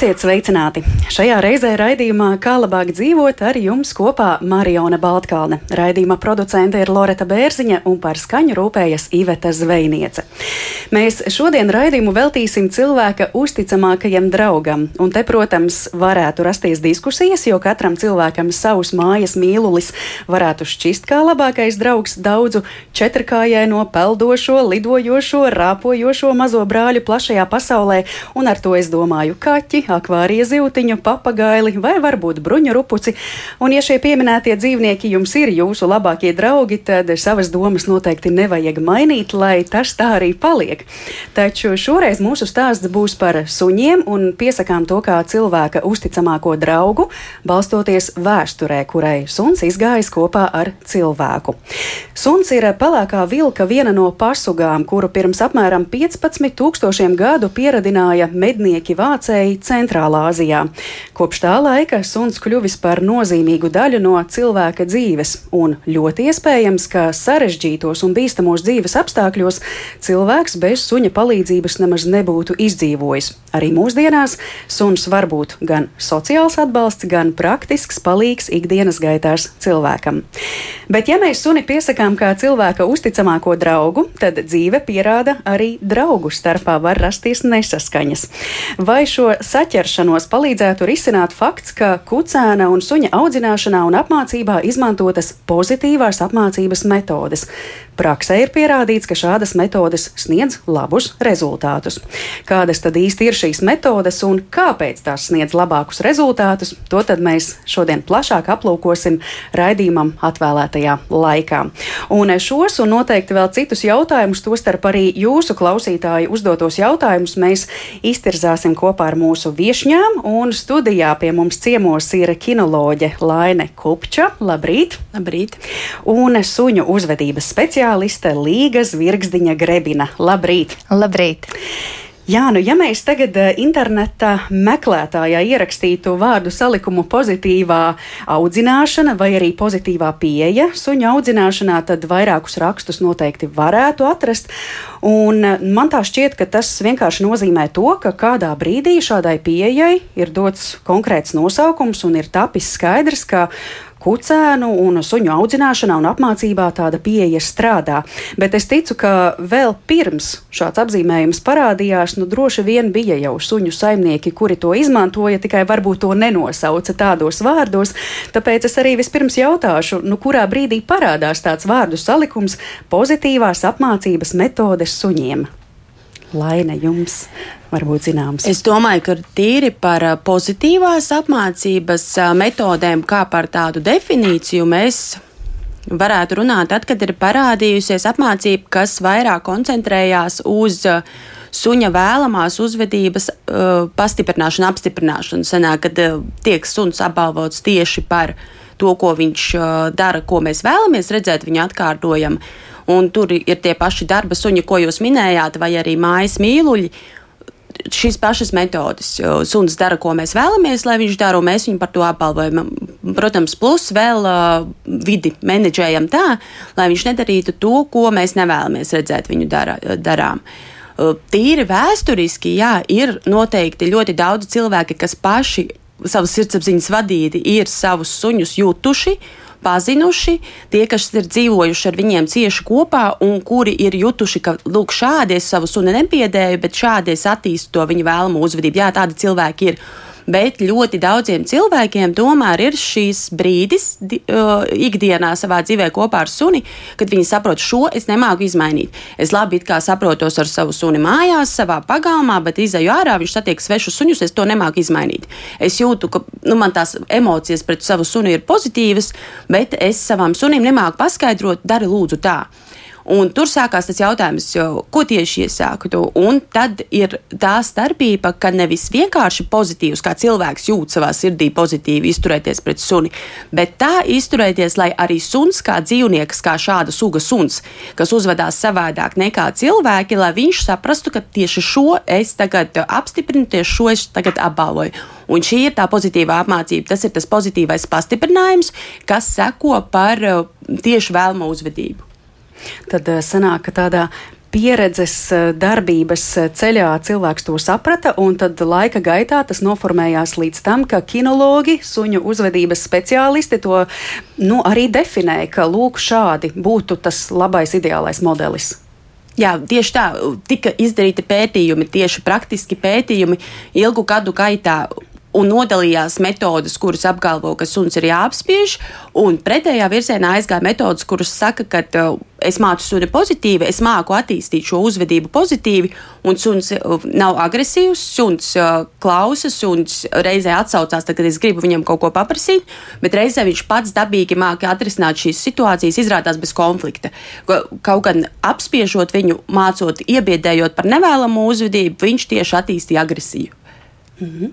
Esiet sveicināti! Šajā reizē raidījumā Kā labāk dzīvot ar jums kopā Mariona Baltkalne. Raidījuma producente ir Loreta Bērziņa un par skaņu rūpējas Iveta Zvejniece. Mēs šodien raidījumu veltīsim cilvēka uzticamākajam draugam, un te, protams, varētu rasties diskusijas, jo katram cilvēkam savs mājas mīlulis varētu šķist kā labākais draugs daudzu četrkājēno, peldošo, lidojošo, rāpojošo mazo brāļu plašajā pasaulē, un ar to es domāju, kaķi, akvārija zīltiņu, papagaili vai varbūt bruņu rupuci. Un, ja šie pieminētie dzīvnieki jums ir jūsu labākie draugi, tad savas domas noteikti nevajag mainīt, lai tas tā arī paliek. Taču šoreiz mūsu stāsts būs par suņiem un piesakām to kā cilvēka uzticamāko draugu, balstoties vēsturē, kurai suns izgājis kopā ar cilvēku. Suns ir pelēkā vilka viena no pasugām, kuru pirms apmēram 15 tūkstošiem gadu pieradināja mednieki vācēji Centrālā Azijā. Kopš tā laika suns kļuvis par nozīmīgu daļu no cilvēka dzīves, un ļoti iespējams, ka sarežģītos un bīstamos dzīves apstākļos cilvēks bez suņa palīdzības nemaz nebūtu izdzīvojis. Arī mūsdienās suns var būt gan sociāls atbalsts, gan praktisks palīgs ikdienas gaitās cilvēkam. Bet, ja mēs suni piesakām kā cilvēka uzticamāko draugu, tad dzīve pierāda arī draugu starpā var rasties nesaskaņas. Vai šo saķeršanos palīdzētu risināt fakts, ka kucēna un suņa audzināšanā un apmācībā izmantotas pozitīvās apmācības metodes. Praksē ir pierādīts, ka šādas metodes sniedz labus rezultātus. Kādas tad īsti ir šīs metodes un kāpēc tās sniedz labākus rezultātus, to mēs šodien plašāk aplūkosim raidījumam atvēlētajā laikā. Un šos un noteikti vēl citus jautājumus, tostarp arī jūsu klausītāju uzdotos jautājumus, mēs iztirzāsim kopā ar mūsu viešņām. Un studijā pie mums ciemos ir kinoloģe Laine Kupča. Labrīt! Labrīt! Un suņu uzvedības speciālists speciāliste Līga Zvirgzdiņa Grebina. Labrīt! Labrīt! Jā, nu, ja mēs tagad eh, interneta meklētājā ierakstītu vārdu salikumu pozitīvā audzināšana vai arī pozitīvā pieeja suņa audzināšanā, tad vairākus rakstus noteikti varētu atrast. Un eh, man tā šķiet, ka tas vienkārši nozīmē to, ka kādā brīdī šādai pieejai ir dots konkrēts nosaukums un ir tapis skaidrs, ka kucēnu un suņu audzināšanā un apmācībā tāda pieeja strādā. Bet es ticu, ka vēl pirms šāds apzīmējums parādījās, nu droši vien bija jau suņu saimnieki, kuri to izmantoja, tikai varbūt to nenosauca tādos vārdos. Tāpēc es arī vispirms jautāšu, nu kurā brīdī parādās tāds vārdu salikums pozitīvās apmācības metodes suņiem. Laina jums varbūt zināms? Es domāju, ka tīri par pozitīvās apmācības metodēm, kā par tādu definīciju, mēs varētu runāt tad, kad ir parādījusies apmācība, kas vairāk koncentrējās uz suņa vēlamās uzvedības uh, pastiprināšanu, apstiprināšanu. Senāk, kad uh, tiek suns apbalvots tieši par to, ko viņš uh, dara, ko mēs vēlamies redzēt, viņa atkārtojam. Un tur ir tie paši darba suņi, ko jūs minējāt, vai arī mājas mīluļi šīs pašas metodes. Suns dara, ko mēs vēlamies, lai viņš dara, un mēs viņu par to apbalvojam. Protams, plus vēl uh, vidi menedžējam tā, lai viņš nedarītu to, ko mēs nevēlamies redzēt viņu dara, darām. Uh, tīri vēsturiski, jā, ir noteikti ļoti daudz cilvēki, kas paši savas sirdsapziņas vadīti ir savus suņus jutuši pazinuši, tie, kas ir dzīvojuši ar viņiem cieši kopā un kuri ir jutuši, ka lūk, šādi es savu sunu nepiedēju, bet šādi es attīstu to viņa vēlamo uzvedību. Jā, tādi cilvēki ir bet ļoti daudziem cilvēkiem tomēr ir šīs brīdis uh, ikdienā savā dzīvē kopā ar suni, kad viņi saprot, šo es nemāku izmainīt. Es labi saprotos ar savu suni mājās, savā pagalmā, bet izēju ārā, viņš satiek svešus suņus, es to nemāku izmainīt. Es jūtu, ka nu, man tās emocijas pret savu suni ir pozitīvas, bet es savam sunim nemāku paskaidrot, dari lūdzu tā. Un tur sākās tas jautājums, ko tieši iesāktu. Un tad ir tā starpība, ka nevis vienkārši pozitīvs, kā cilvēks jūt savā sirdī pozitīvi izturēties pret suni, bet tā izturēties, lai arī suns, kā dzīvnieks, kā šāda suga suns, kas uzvedās savādāk nekā cilvēki, lai viņš saprastu, ka tieši šo es tagad apstiprinu, tieši šo es tagad apbalvoju. Un šī ir tā pozitīvā apmācība, tas ir tas pozitīvais pastiprinājums, kas seko par tieši vēlamo uzvedību tad eh, sanāk, ka tādā pieredzes eh, darbības eh, ceļā cilvēks to saprata, un tad laika gaitā tas noformējās līdz tam, ka kinologi, suņu uzvedības speciālisti to nu, arī definēja, ka lūk, šādi būtu tas labais, ideālais modelis. Jā, tieši tā, tika izdarīti pētījumi, tieši praktiski pētījumi ilgu gadu gaitā un nodalījās metodes, kuras apgalvo, ka suns ir jāapspiež, un pretējā virzienā aizgāja metodes, kuras saka, ka es mācu suni pozitīvi, es māku attīstīt šo uzvedību pozitīvi, un suns uh, nav agresīvs, suns uh, klausās, suns reizē atsaucās, tad, kad es gribu viņam kaut ko paprasīt, bet reizē viņš pats dabīgi māca atrisināt šīs situācijas, izrādās bez konflikta. Kaut gan apspiežot viņu, mācot, iebiedējot par nevēlamu uzvedību, viņš tieši attīstīja agresiju. Mm -hmm.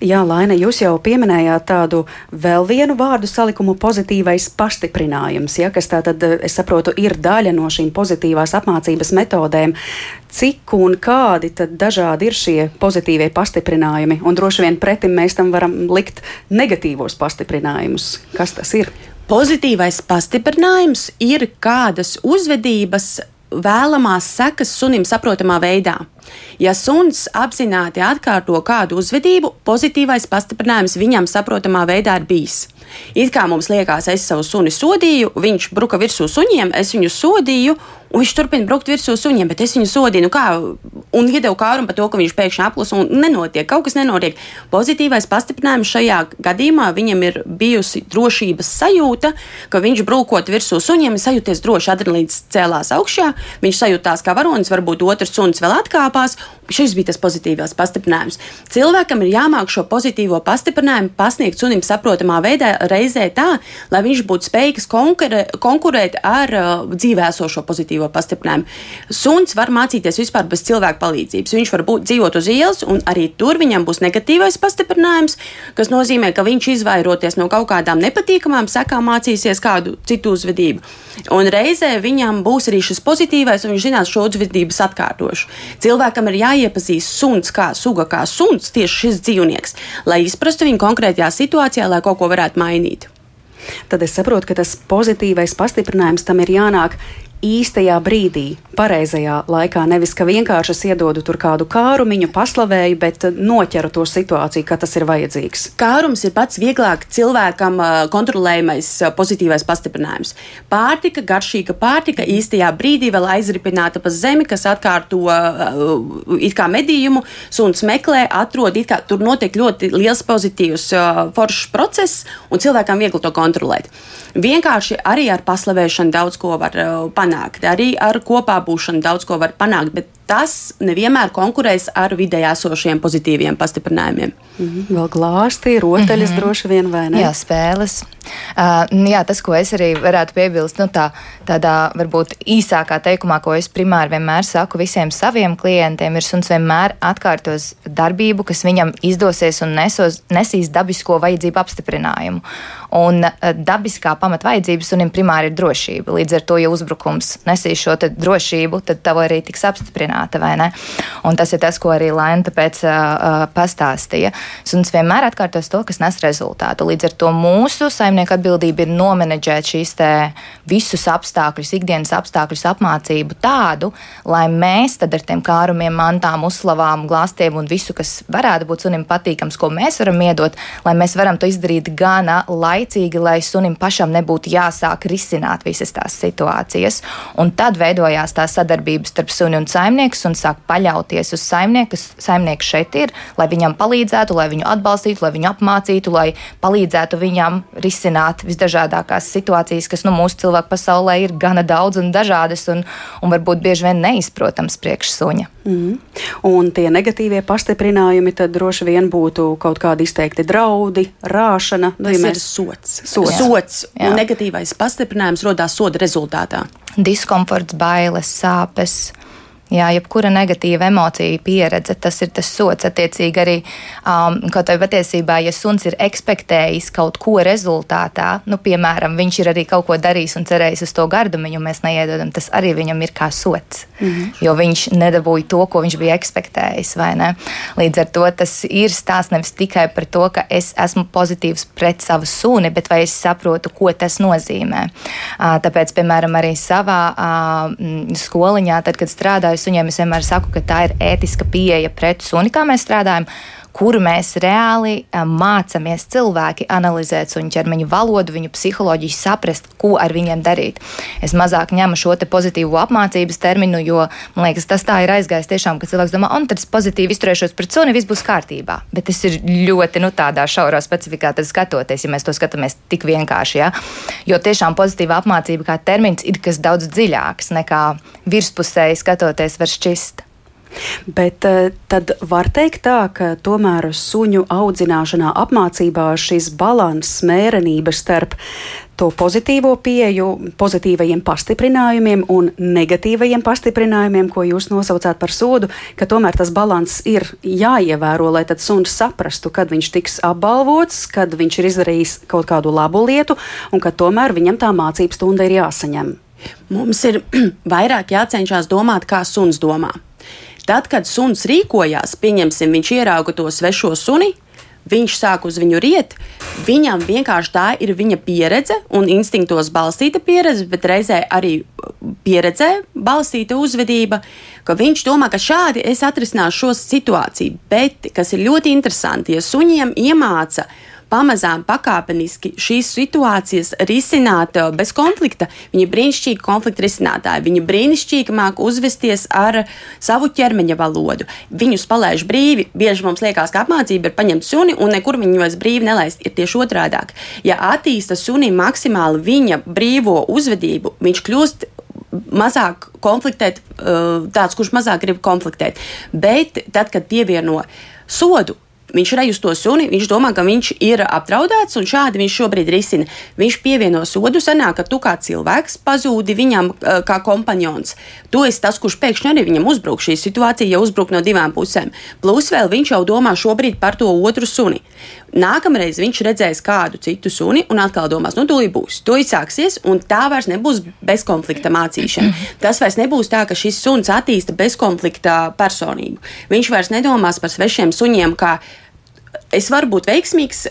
Jā, Laina, jūs jau pieminējāt tādu vēl vienu vārdu salikumu pozitīvais pastiprinājums, ja, kas tātad, es saprotu, ir daļa no šīm pozitīvās apmācības metodēm. Cik un kādi tad dažādi ir šie pozitīvie pastiprinājumi? Un droši vien pretim mēs tam varam likt negatīvos pastiprinājumus. Kas tas ir? Pozitīvais pastiprinājums ir kādas uzvedības vēlamās sekas sunim saprotamā veidā. Ja suns apzināti atkārto kādu uzvedību, pozitīvais pastiprinājums viņam saprotamā veidā ir bijis. It kā mums liekas, es savu suni sodīju, viņš bruka virsū suņiem, es viņu sodīju, un viņš turpina brukt virsū suņiem, bet es viņu sodīju. Nu kā, un iedevu kārumu par to, ka viņš pēkšņi aplusa un nenotiek, kaut kas nenotiek. Pozitīvais pastiprinājums šajā gadījumā viņam ir bijusi drošības sajūta, ka viņš brūkot virsū suņiem, sajūties droši, adrenalīns cēlās augšā, viņš sajūtās kā varonis, varbūt otrs suns vēl atkāpās. Šis bija tas pozitīvais pastiprinājums. Cilvēkam ir jāmāk šo pozitīvo pastiprinājumu pasniegt sunim saprotamā veidā, reizē tā, lai viņš būtu spējīgs konkurē, konkurēt ar uh, dzīvē esošo pozitīvo pastiprinājumu. Suns var mācīties vispār bez cilvēka palīdzības. Viņš var būt dzīvot uz ielas, un arī tur viņam būs negatīvais pastiprinājums, kas nozīmē, ka viņš izvairoties no kaut kādām nepatīkamām sekām mācīsies kādu citu uzvedību. Un reizē viņam būs arī šis pozitīvais, un viņš zinās šo uzvedības atkārtošu. Cilvēkam ir jāiepazīst suns kā suga, kā suns, tieši šis dzīvnieks, lai izprastu viņu konkrētajā situācijā, lai kaut ko varētu mainīt. Tad es saprotu, ka tas pozitīvais pastiprinājums tam ir jānāk īstajā brīdī, pareizajā laikā. Nevis, ka vienkārši es iedodu tur kādu kārumiņu, paslavēju, bet noķeru to situāciju, ka tas ir vajadzīgs. Kārums ir pats vieglāk cilvēkam kontrolējamais pozitīvais pastiprinājums. Pārtika, garšīga pārtika, īstajā brīdī vēl aizripināta pa zemi, kas atkārto it kā medījumu, suns meklē, atrod, it kā tur notiek ļoti liels pozitīvs foršs process, un cilvēkam viegli to kontrolēt. Vienkārši arī ar paslavēšanu daudz ko var panākt panākt. Arī ar kopā būšanu daudz ko var panākt, bet tas nevienmēr konkurēs ar vidē esošiem pozitīviem pastiprinājumiem. Mm -hmm. Vēl glāsti, rotaļas mm -hmm. droši vien vai ne? Jā, spēles. Uh, jā, tas, ko es arī varētu piebilst, nu, tā, tādā varbūt īsākā teikumā, ko es primāri vienmēr saku visiem saviem klientiem, ir suns vienmēr atkārtos darbību, kas viņam izdosies un nesos, nesīs dabisko vajadzību apstiprinājumu. Un uh, dabiskā pamatvajadzība sunim primāri ir drošība. Līdz ar to, ja uzbrukums nesīs šo drošību, tad tev arī tiks apstiprināts apmierināta, vai ne? Un tas ir tas, ko arī Laina pēc uh, pastāstīja. Suns vienmēr atkārtos to, kas nes rezultātu. Līdz ar to mūsu saimnieku atbildība ir nomenedžēt šīs visus apstākļus, ikdienas apstākļus, apmācību tādu, lai mēs tad ar tiem kārumiem, mantām, uzslavām, glāstiem un visu, kas varētu būt sunim patīkams, ko mēs varam iedot, lai mēs varam to izdarīt gana laicīgi, lai sunim pašam nebūtu jāsāk risināt visas tās situācijas. Un tad veidojās tā sadarbības starp suni un saimnieku un sāk paļauties uz saimnieku, kas saimnieks šeit ir, lai viņam palīdzētu, lai viņu atbalstītu, lai viņu apmācītu, lai palīdzētu viņam risināt visdažādākās situācijas, kas nu, mūsu cilvēku pasaulē ir gana daudz un dažādas un, un varbūt bieži vien neizprotams priekš suņa. Mm. Un tie negatīvie pastiprinājumi tad droši vien būtu kaut kādi izteikti draudi, rāšana. Tas mēs... ir sots. Sots. sots Jā. un negatīvais pastiprinājums rodās soda rezultātā. Diskomforts, bailes, sāpes Jā, jebkura negatīva emocija pieredze, tas ir tas sots. Attiecīgi arī um, kaut vai patiesībā, ja suns ir ekspektējis kaut ko rezultātā, nu, piemēram, viņš ir arī kaut ko darījis un cerējis uz to gardumu, jo mēs neiedodam, tas arī viņam ir kā sots. Mm -hmm. Jo viņš nedabūja to, ko viņš bija ekspektējis. Līdz ar to tas ir stāsts nevis tikai par to, ka es esmu pozitīvs pret savu suni, bet vai es saprotu, ko tas nozīmē. Uh, tāpēc, piemēram, arī savā uh, skoliņā, tad, kad strādāju suņiem, es vienmēr saku, ka tā ir ētiska pieeja pret suni, kā mēs strādājam kur mēs reāli mācāmies cilvēki analizēt suņu ķermeņa valodu, viņu psiholoģiju, saprast, ko ar viņiem darīt. Es mazāk ņemu šo pozitīvo apmācības terminu, jo man liekas, tas tā ir aizgājis tiešām, ka cilvēks domā, un tad es pozitīvi izturēšos pret suni, viss būs kārtībā. Bet tas ir ļoti nu, tādā šaurā specifikā skatoties, ja mēs to skatāmies tik vienkārši. Ja? Jo tiešām pozitīva apmācība kā termins ir kas daudz dziļāks nekā virspusēji skatoties var šķist. Bet eh, tad var teikt tā, ka tomēr suņu audzināšanā, apmācībā šis balans, mērenība starp to pozitīvo pieju, pozitīvajiem pastiprinājumiem un negatīvajiem pastiprinājumiem, ko jūs nosaucāt par sodu, ka tomēr tas balans ir jāievēro, lai tad suns saprastu, kad viņš tiks apbalvots, kad viņš ir izdarījis kaut kādu labu lietu un ka tomēr viņam tā mācības stunda ir jāsaņem. Mums ir vairāk jācenšas domāt, kā suns domā. Tad, kad suns rīkojās, pieņemsim, viņš ierauga to svešo suni, viņš sāk uz viņu riet. Viņam vienkārši tā ir viņa pieredze un instinktos balstīta pieredze, bet reizē arī pieredzē balstīta uzvedība, ka viņš domā, ka šādi es atrisināšu šo situāciju. Bet, kas ir ļoti interesanti, ja suņiem iemāca pamazām pakāpeniski šīs situācijas risināt eh, bez konflikta. Viņi ir brīnišķīgi konflikta risinātāji. Viņi brīnišķīgi māk uzvesties ar savu ķermeņa valodu. Viņus palaiž brīvi. Bieži mums liekas, ka apmācība ir paņemt suni un nekur viņu vairs brīvi nelaist. Ir tieši otrādi. Ja attīsta sunim maksimāli viņa brīvo uzvedību, viņš kļūst mazāk konfliktēt, eh, tāds, kurš mazāk grib konfliktēt. Bet tad, kad pievieno sodu, Viņš rej uz to suni, viņš domā, ka viņš ir apdraudēts, un šādi viņš šobrīd risina. Viņš pievieno sodu, sanāk, ka tu kā cilvēks pazūdi viņam eh, kā kompanjons. Tu esi tas, kurš pēkšņi arī viņam uzbruk. Šī situācija jau uzbruk no divām pusēm. Plus vēl viņš jau domā šobrīd par to otru suni. Nākamreiz viņš redzēs kādu citu suni un atkal domās, nu, tūlīt būs. To izsāksies, un tā vairs nebūs bezkonflikta mācīšana. Tas vairs nebūs tā, ka šis suns attīsta bezkonflikta personību. Viņš vairs nedomās par svešiem suņiem, kā es varu būt veiksmīgs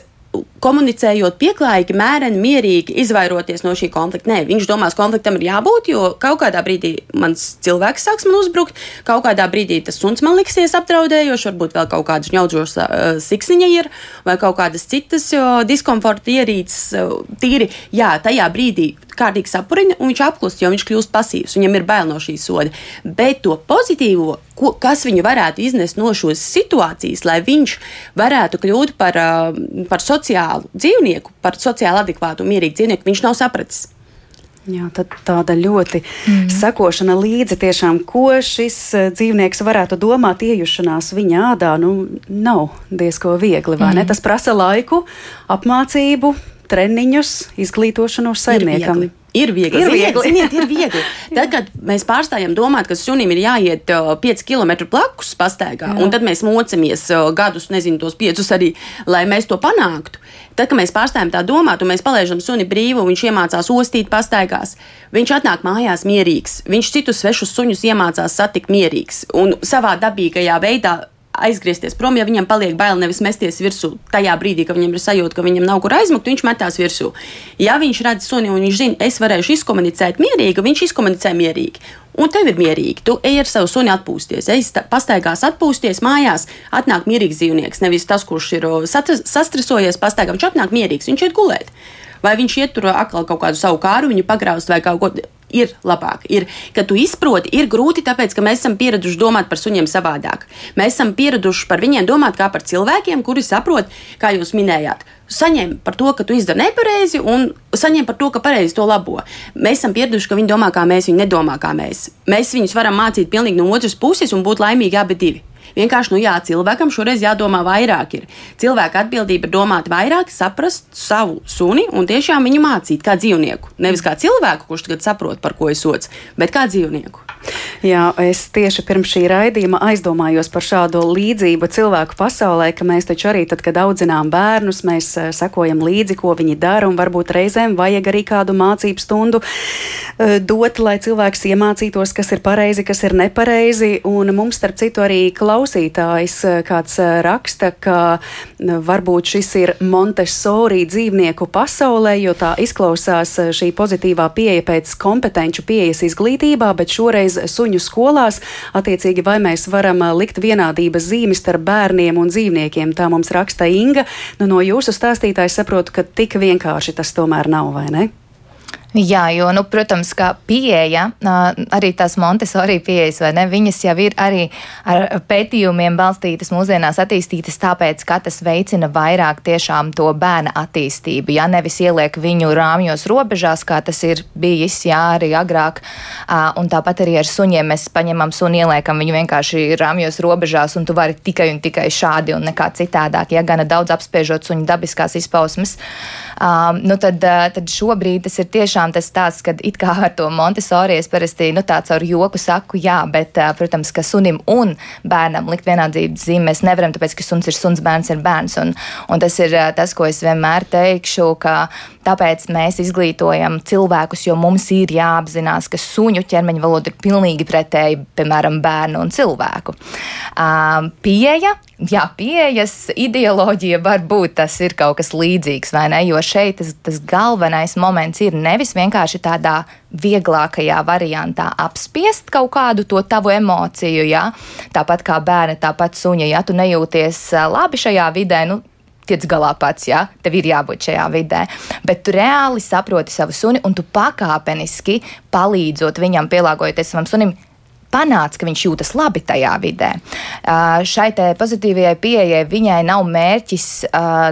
komunicējot pieklājīgi, mēreni, mierīgi, izvairoties no šī konflikta. Nē, viņš domās, konfliktam ir jābūt, jo kaut kādā brīdī mans cilvēks sāks man uzbrukt, kaut kādā brīdī tas suns man liksies apdraudējošs, varbūt vēl kaut kāda žņaudžoša uh, siksniņa ir, vai kaut kādas citas diskomforta ierīces. Uh, tīri, jā, tajā brīdī kārtīgi sapurina, un viņš apklust, jo viņš kļūst pasīvs. Viņam ir bail no šīs soda. Bet to pozitīvo, ko, kas viņu varētu iznest no šīs situācijas, lai viņš varētu kļūt par, par sociālu dzīvnieku, par sociāli adekvātu un mierīgu dzīvnieku, viņš nav sapratis. Jā, tāda ļoti mm. sekošana līdzi tiešām, ko šis dzīvnieks varētu domāt, iejušanās viņa ādā, nu, nav diezko viegli, vai mm. ne? Tas prasa laiku, apmācību, treniņus, izglītošanos saimniekam. Ir viegli. Ir viegli. Ziniet, ir viegli. Tad, kad mēs pārstājam domāt, ka sunim ir jāiet uh, 5 km blakus pastaigā, Jā. un tad mēs mocamies uh, gadus, nezinu, tos 5 arī, lai mēs to panāktu. Tad, kad mēs pārstājam tā domāt, un mēs palaidām suni brīvu, viņš iemācās ostīt pastaigās, viņš atnāk mājās mierīgs. Viņš citus svešus suņus iemācās satikt mierīgs un savā dabīgajā veidā aizgriezties prom, ja viņam paliek bail nevis mesties virsū tajā brīdī, kad viņam ir sajūta, ka viņam nav kur aizmukt, viņš metās virsū. Ja viņš redz suni un viņš zina, es varēšu izkomunicēt mierīgi, viņš izkomunicē mierīgi. Un tev ir mierīgi. Tu ej ar savu suni atpūsties, ej pastaigās atpūsties mājās. Atnāk mierīgs dzīvnieks, nevis tas, kurš ir sastresojies pastaigā. Viņš atnāk mierīgs, viņš iet gulēt. Vai viņš iet tur atkal kaut kādu savu kāru, viņu pagraust vai kaut ko ir labāk. Ir, ka tu izproti, ir grūti, tāpēc ka mēs esam pieraduši domāt par suņiem savādāk. Mēs esam pieraduši par viņiem domāt kā par cilvēkiem, kuri saprot, kā jūs minējāt. Saņem par to, ka tu izdari nepareizi, un saņem par to, ka pareizi to labo. Mēs esam pieraduši, ka viņi domā kā mēs, viņi nedomā kā mēs. Mēs viņus varam mācīt pilnīgi no otras puses un būt laimīgi abi divi. Vienkārši, nu jā, cilvēkam šoreiz jādomā vairāk. Ir. Cilvēka atbildība ir domāt vairāk, saprast savu suni un tiešām viņu mācīt kā dzīvnieku. Nevis kā cilvēku, kurš tagad saprot, par ko ir sots, bet kā dzīvnieku. Jā, es tieši pirms šī raidījuma aizdomājos par šādu līdzību cilvēku pasaulē, ka mēs taču arī tad, kad audzinām bērnus, mēs eh, sekojam līdzi, ko viņi dara, un varbūt reizēm vajag arī kādu mācību stundu uh, dot, lai cilvēks iemācītos, kas ir pareizi, kas ir nepareizi. Un mums, starp citu, arī klausītājs eh, kāds raksta, ka varbūt šis ir Montesori dzīvnieku pasaulē, jo tā izklausās šī pozitīvā pieeja pēc kompetenču pieejas izglītībā, bet šoreiz suņu skolās, attiecīgi vai mēs varam likt vienādības zīmi starp bērniem un dzīvniekiem. Tā mums raksta Inga. Nu, no jūsu stāstītāja saprotu, ka tik vienkārši tas tomēr nav, vai ne? Jā, jo, nu, protams, kā pieeja, arī tās Montesori pieejas, vai ne, viņas jau ir arī ar pētījumiem balstītas, mūsdienās attīstītas, tāpēc, ka tas veicina vairāk tiešām to bērna attīstību, ja nevis ieliek viņu rāmjos robežās, kā tas ir bijis, jā, arī agrāk, un tāpat arī ar suņiem mēs paņemam suni, ieliekam viņu vienkārši rāmjos robežās, un tu vari tikai un tikai šādi un nekā citādāk, ja gana daudz apspiežot suņu dabiskās izpausmes, nu, tad, tad šobrīd tas ir tiešām tiešām tas stāsts, ka it kā ar to Montesori es parasti nu, tāds ar joku saku, jā, bet, protams, ka sunim un bērnam likt vienādības zīmi mēs nevaram, tāpēc, ka suns ir suns, bērns ir bērns. Un, un tas ir tas, ko es vienmēr teikšu, ka tāpēc mēs izglītojam cilvēkus, jo mums ir jāapzinās, ka suņu ķermeņa valoda ir pilnīgi pretēji, piemēram, bērnu un cilvēku. Uh, pieeja jā, pieejas ideoloģija var būt tas ir kaut kas līdzīgs, vai ne? Jo šeit tas, tas galvenais moments ir nevis vienkārši tādā vieglākajā variantā apspiest kaut kādu to tavu emociju, jā, tāpat kā bērni, tāpat suņa, ja tu nejūties labi šajā vidē, nu, tiec galā pats, ja tev ir jābūt šajā vidē. Bet tu reāli saproti savu suni un tu pakāpeniski palīdzot viņam, pielāgojoties savam sunim panāca, ka viņš jūtas labi tajā vidē. Šai pozitīvajai pieejai viņai nav mērķis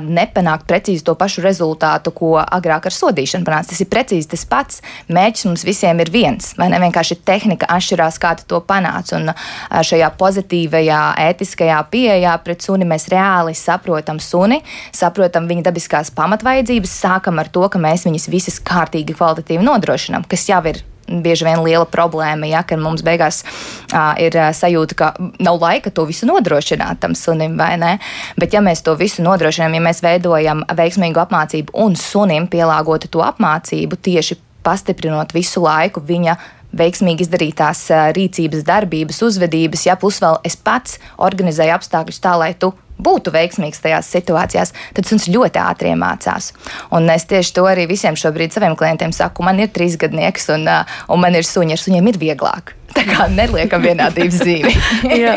nepanākt precīzi to pašu rezultātu, ko agrāk ar sodīšanu panāca. Tas ir precīzi tas pats. Mērķis mums visiem ir viens, vai ne? Vienkārši tehnika atšķirās, kā to panāc. Un šajā pozitīvajā, ētiskajā pieejā pret suni mēs reāli saprotam suni, saprotam viņa dabiskās pamatvajadzības, sākam ar to, ka mēs viņas visas kārtīgi kvalitatīvi nodrošinām, kas jau ir bieži vien liela problēma, ja, ka mums beigās uh, ir sajūta, ka nav laika to visu nodrošināt tam sunim, vai ne? Bet, ja mēs to visu nodrošinām, ja mēs veidojam veiksmīgu apmācību un sunim pielāgotu to apmācību, tieši pastiprinot visu laiku viņa veiksmīgi izdarītās rīcības, darbības, uzvedības, ja plus vēl es pats organizēju apstākļus tā, lai tu būtu veiksmīgs tajās situācijās, tad suns ļoti ātri iemācās. Un es tieši to arī visiem šobrīd saviem klientiem saku. Man ir trīs gadnieks, un, un man ir suņi, ar suņiem ir vieglāk. Tā kā neliekam vienādības zīmi. Jā,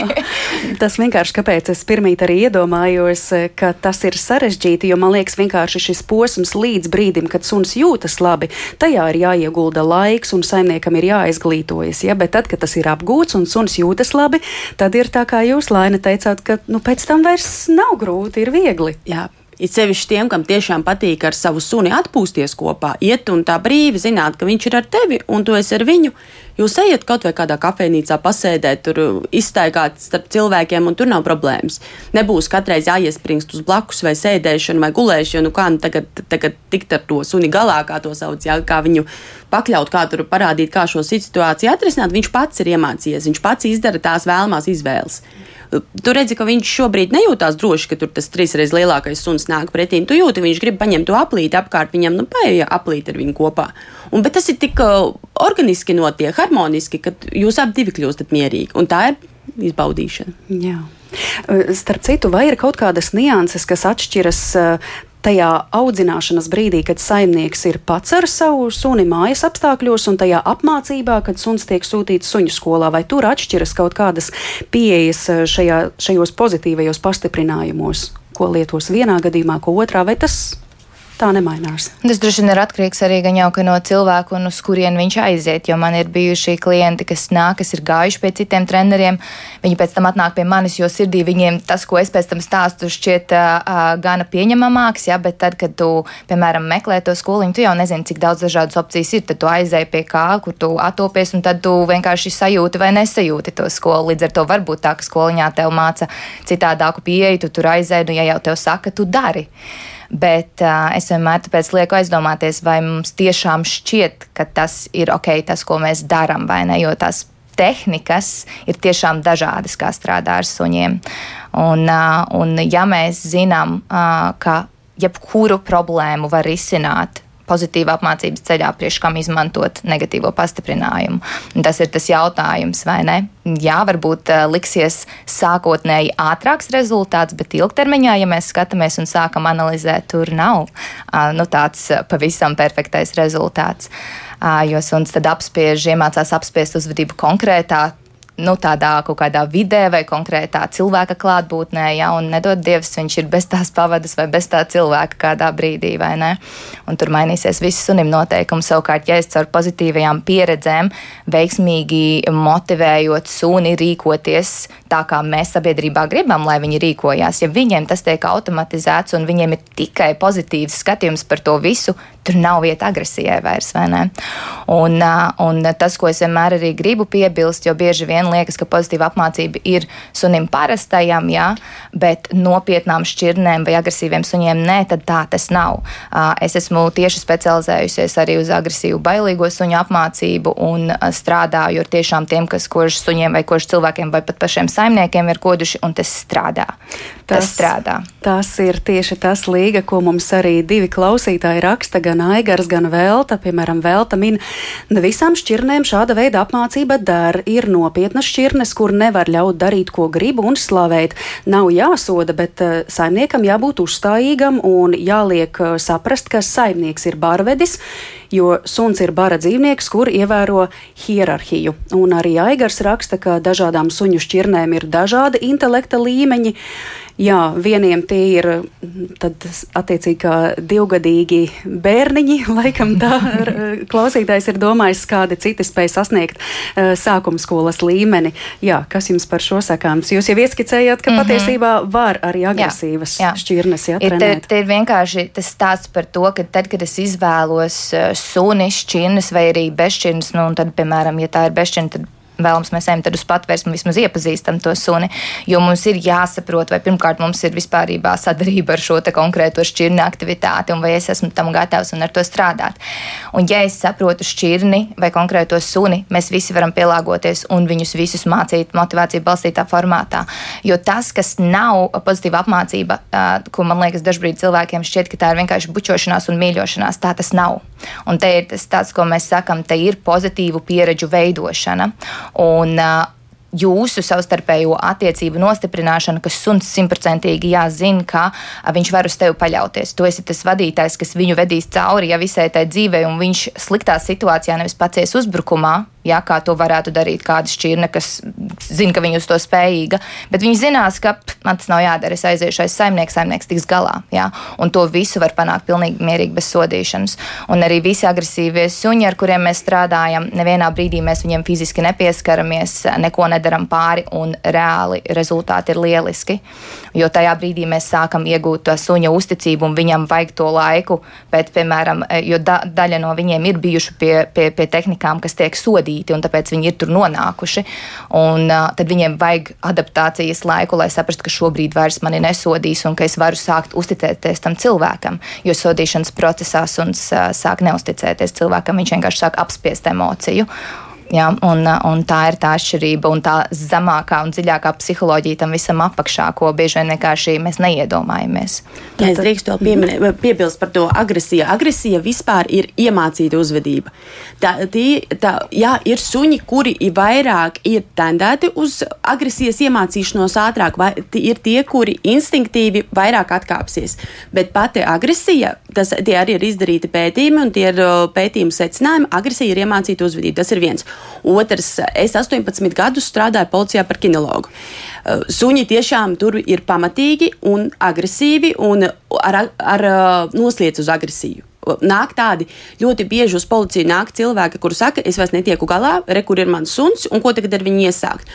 tas vienkārši, kāpēc es pirmīt arī iedomājos, ka tas ir sarežģīti, jo man liekas, vienkārši šis posms līdz brīdim, kad suns jūtas labi, tajā ir jāiegulda laiks un saimniekam ir jāizglītojas. Ja? Bet tad, kad tas ir apgūts un suns jūtas labi, tad ir tā kā jūs, Laina, teicāt, ka nu, pēc tam vairs nav grūti, ir viegli. Jā. It sevišķi tiem, kam tiešām patīk ar savu suni atpūsties kopā, iet un tā brīvi zināt, ka viņš ir ar tevi un tu esi ar viņu. Jūs ejat kaut vai kādā kafejnīcā, pasēdēt, tur izstaigāt starp cilvēkiem, un tur nav problēmas. Nebūs katreiz jāiespringst uz blakus vai sēdēšanu vai gulēšanu, kā nu tagad, tagad tikt ar to suni galā, kā to sauc, jā, kā viņu pakļaut, kā tur parādīt, kā šo situāciju atrisināt. Viņš pats ir iemācījies, viņš pats izdara tās vēlamās izvēles. Tu redzi, ka viņš šobrīd nejūtās droši, ka tur tas trīsreiz lielākais suns nāk pretī. Tu jūti, viņš grib paņemt to aplīti apkārt viņam, nu, paieja aplīti ar viņu kopā. Un, bet tas ir tik uh, organiski notiek, harmoniski, ka jūs abi divi kļūstat mierīgi. Un tā ir izbaudīšana. Jā. Starp citu, vai ir kaut kādas nianses, kas atšķiras tajā audzināšanas brīdī, kad saimnieks ir pats ar savu suni mājas apstākļos, un tajā apmācībā, kad suns tiek sūtīts suņu skolā, vai tur atšķiras kaut kādas pieejas eh, šajā, šajos pozitīvajos pastiprinājumos, ko lietos vienā gadījumā, ko otrā, vai tas tā nemainās. Tas droši vien ir atkarīgs arī no cilvēka un uz kurien viņš aiziet. Jo man ir bijuši klienti, kas nāk, kas ir gājuši pie citiem treneriem. Viņi pēc tam atnāk pie manis, jo sirdī viņiem tas, ko es pēc tam stāstu, šķiet uh, gana pieņemamāks. Ja? Bet tad, kad tu, piemēram, meklē to skoliņu, tu jau nezini, cik daudz dažādas opcijas ir. Tad tu aizēji pie kā, kur tu atopies, un tad tu vienkārši sajūti vai nesajūti to skolu. Līdz ar to var būt tā, ka skoliņā tev māca citādāku pieeju, tu tur aizēji, nu, ja jau tev saka, tu dari. Bet uh, es vienmēr tāpēc lieku aizdomāties, vai mums tiešām šķiet, ka tas ir ok, tas, ko mēs darām, vai ne? Jo tās tehnikas ir tiešām dažādas, kā strādā ar suņiem. Un, un ja mēs zinām, ka jebkuru problēmu var risināt pozitīva apmācības ceļā, priekš kam izmantot negatīvo pastiprinājumu. Un tas ir tas jautājums, vai ne? Jā, varbūt uh, liksies sākotnēji ātrāks rezultāts, bet ilgtermiņā, ja mēs skatāmies un sākam analizēt, tur nav nu, tāds uh, pavisam perfektais rezultāts. Jo suns tad apspiež, iemācās apspiest uzvedību konkrētā nu, tādā kaut kādā vidē vai konkrētā cilvēka klātbūtnē, ja, un nedod Dievs, viņš ir bez tās pavadas vai bez tā cilvēka kādā brīdī, vai ne? Un tur mainīsies viss sunim noteikums. Savukārt, ja es caur pozitīvajām pieredzēm veiksmīgi motivējot suni rīkoties tā, kā mēs sabiedrībā gribam, lai viņi rīkojās, ja viņiem tas tiek automatizēts un viņiem ir tikai pozitīvs skatījums par to visu, tur nav vieta agresijai vairs, vai ne? Un, un tas, ko es vienmēr arī gribu piebilst, jo bieži vien liekas, ka pozitīva apmācība ir sunim parastajam, jā, bet nopietnām šķirnēm vai agresīviem suņiem nē, tad tā tas nav. Es esmu tieši specializējusies arī uz agresīvu bailīgo suņu apmācību un strādāju ar tiešām tiem, kas kož suņiem vai kož cilvēkiem vai pat pašiem saimniekiem ir koduši, un tas strādā. Tas, tas strādā. Tas ir tieši tas līga, ko mums arī divi klausītāji raksta, gan Aigars, gan Velta. Piemēram, Velta min, ne visām šķirnēm šāda veida apmācība der. Ir nopietnas šķirnes, kur nevar ļaut darīt, ko grib un slavēt. Nav jāsoda, bet uh, saimniekam jābūt uzstājīgam un jāliek uh, saprast, ka saimnieks ir barvedis jo suns ir bara dzīvnieks, kur ievēro hierarhiju. Un arī Aigars raksta, ka dažādām suņu šķirnēm ir dažādi intelekta līmeņi. Jā, vieniem tie ir tad, attiecīgi kā divgadīgi bērniņi, laikam tā klausītājs ir domājis, kādi citi spēj sasniegt uh, sākuma skolas līmeni. Jā, kas jums par šo sakāms? Jūs jau ieskicējāt, ka mm -hmm. patiesībā var arī agresīvas jā, jā. šķirnes jā, ir, te, te ir vienkārši tas stāsts par to, ka tad, kad es izvēlos suni, šķirnes vai arī bezšķirnes, nu, tad, piemēram, ja tā ir bezšķirne, tad vēlams mēs ejam uz patvērsmu, vismaz iepazīstam to suni. Jo mums ir jāsaprot, vai pirmkārt mums ir vispārībā sadarbība ar šo konkrēto šķirni aktivitāti, un vai es esmu tam gatavs un ar to strādāt. Un, ja es saprotu šķirni vai konkrēto suni, mēs visi varam pielāgoties un viņus visus mācīt motivāciju balstītā formātā. Jo tas, kas nav pozitīva apmācība, ko man liekas, dažkārt cilvēkiem šķiet, ka tā ir vienkārši bučošanās un mīļošanās, tā tas nav. Un te ir tas, tāds, ko mēs sakam, te ir pozitīvu pieredžu veidošana. Un, jūsu savstarpējo attiecību nostiprināšana, ka suns simtprocentīgi jāzina, ka viņš var uz tevi paļauties. Tu esi tas vadītājs, kas viņu vedīs cauri ja visai tai dzīvei, un viņš sliktā situācijā nevis pacies uzbrukumā, ja, kā to varētu darīt kāda šķirne, kas zina, ka viņa uz to spējīga. Bet viņi zinās, ka man tas nav jādara. Es aiziešu aiz saimnieka, saimnieks tiks galā. Ja, un to visu var panākt pilnīgi mierīgi bez sodīšanas. Un arī visi agresīvie suņi, ar kuriem mēs strādājam, nevienā brīdī mēs viņiem fiziski nepieskaramies, neko nedaram pāri, un reāli rezultāti ir lieliski. Jo tajā brīdī mēs sākam iegūt to suņa uzticību, un viņam vajag to laiku. Bet, piemēram, jo da, daļa no viņiem ir bijuši pie, pie, pie tehnikām, kas tiek sodīti vadīti, un tāpēc viņi ir tur nonākuši. Un, uh, tad viņiem vajag adaptācijas laiku, lai saprastu, ka šobrīd vairs mani nesodīs un ka es varu sākt uzticēties tam cilvēkam. Jo sodīšanas procesā suns uh, sāk neusticēties cilvēkam, viņš vienkārši sāk apspiest emociju. Ja, un, un tā ir tā atšķirība un tā zemākā un dziļākā psiholoģija tam visam apakšā, ko bieži vien vienkārši mēs neiedomājamies. Jā, es drīkstu vēl pieminēt, piebilst par to agresiju. Agresija vispār ir iemācīta uzvedība. Tā, tī, tā, jā, ir suņi, kuri ir vairāk ir tendēti uz agresijas iemācīšanos ātrāk, vai ir tie, kuri instinktīvi vairāk atkāpsies. Bet pati agresija, tas, tie arī ir izdarīti pētījumi, un tie ir pētījumi secinājumi, agresija ir iemācīta uzvedība. Tas ir viens. Otrs, es 18 gadus strādāju policijā par kinologu. Suņi tiešām tur ir pamatīgi un agresīvi un ar, ar, nosliec uz agresiju. Nāk tādi ļoti bieži uz policiju nāk cilvēki, kuri saka, es vairs netieku galā, re, kur ir mans suns un ko tagad ar viņu iesākt.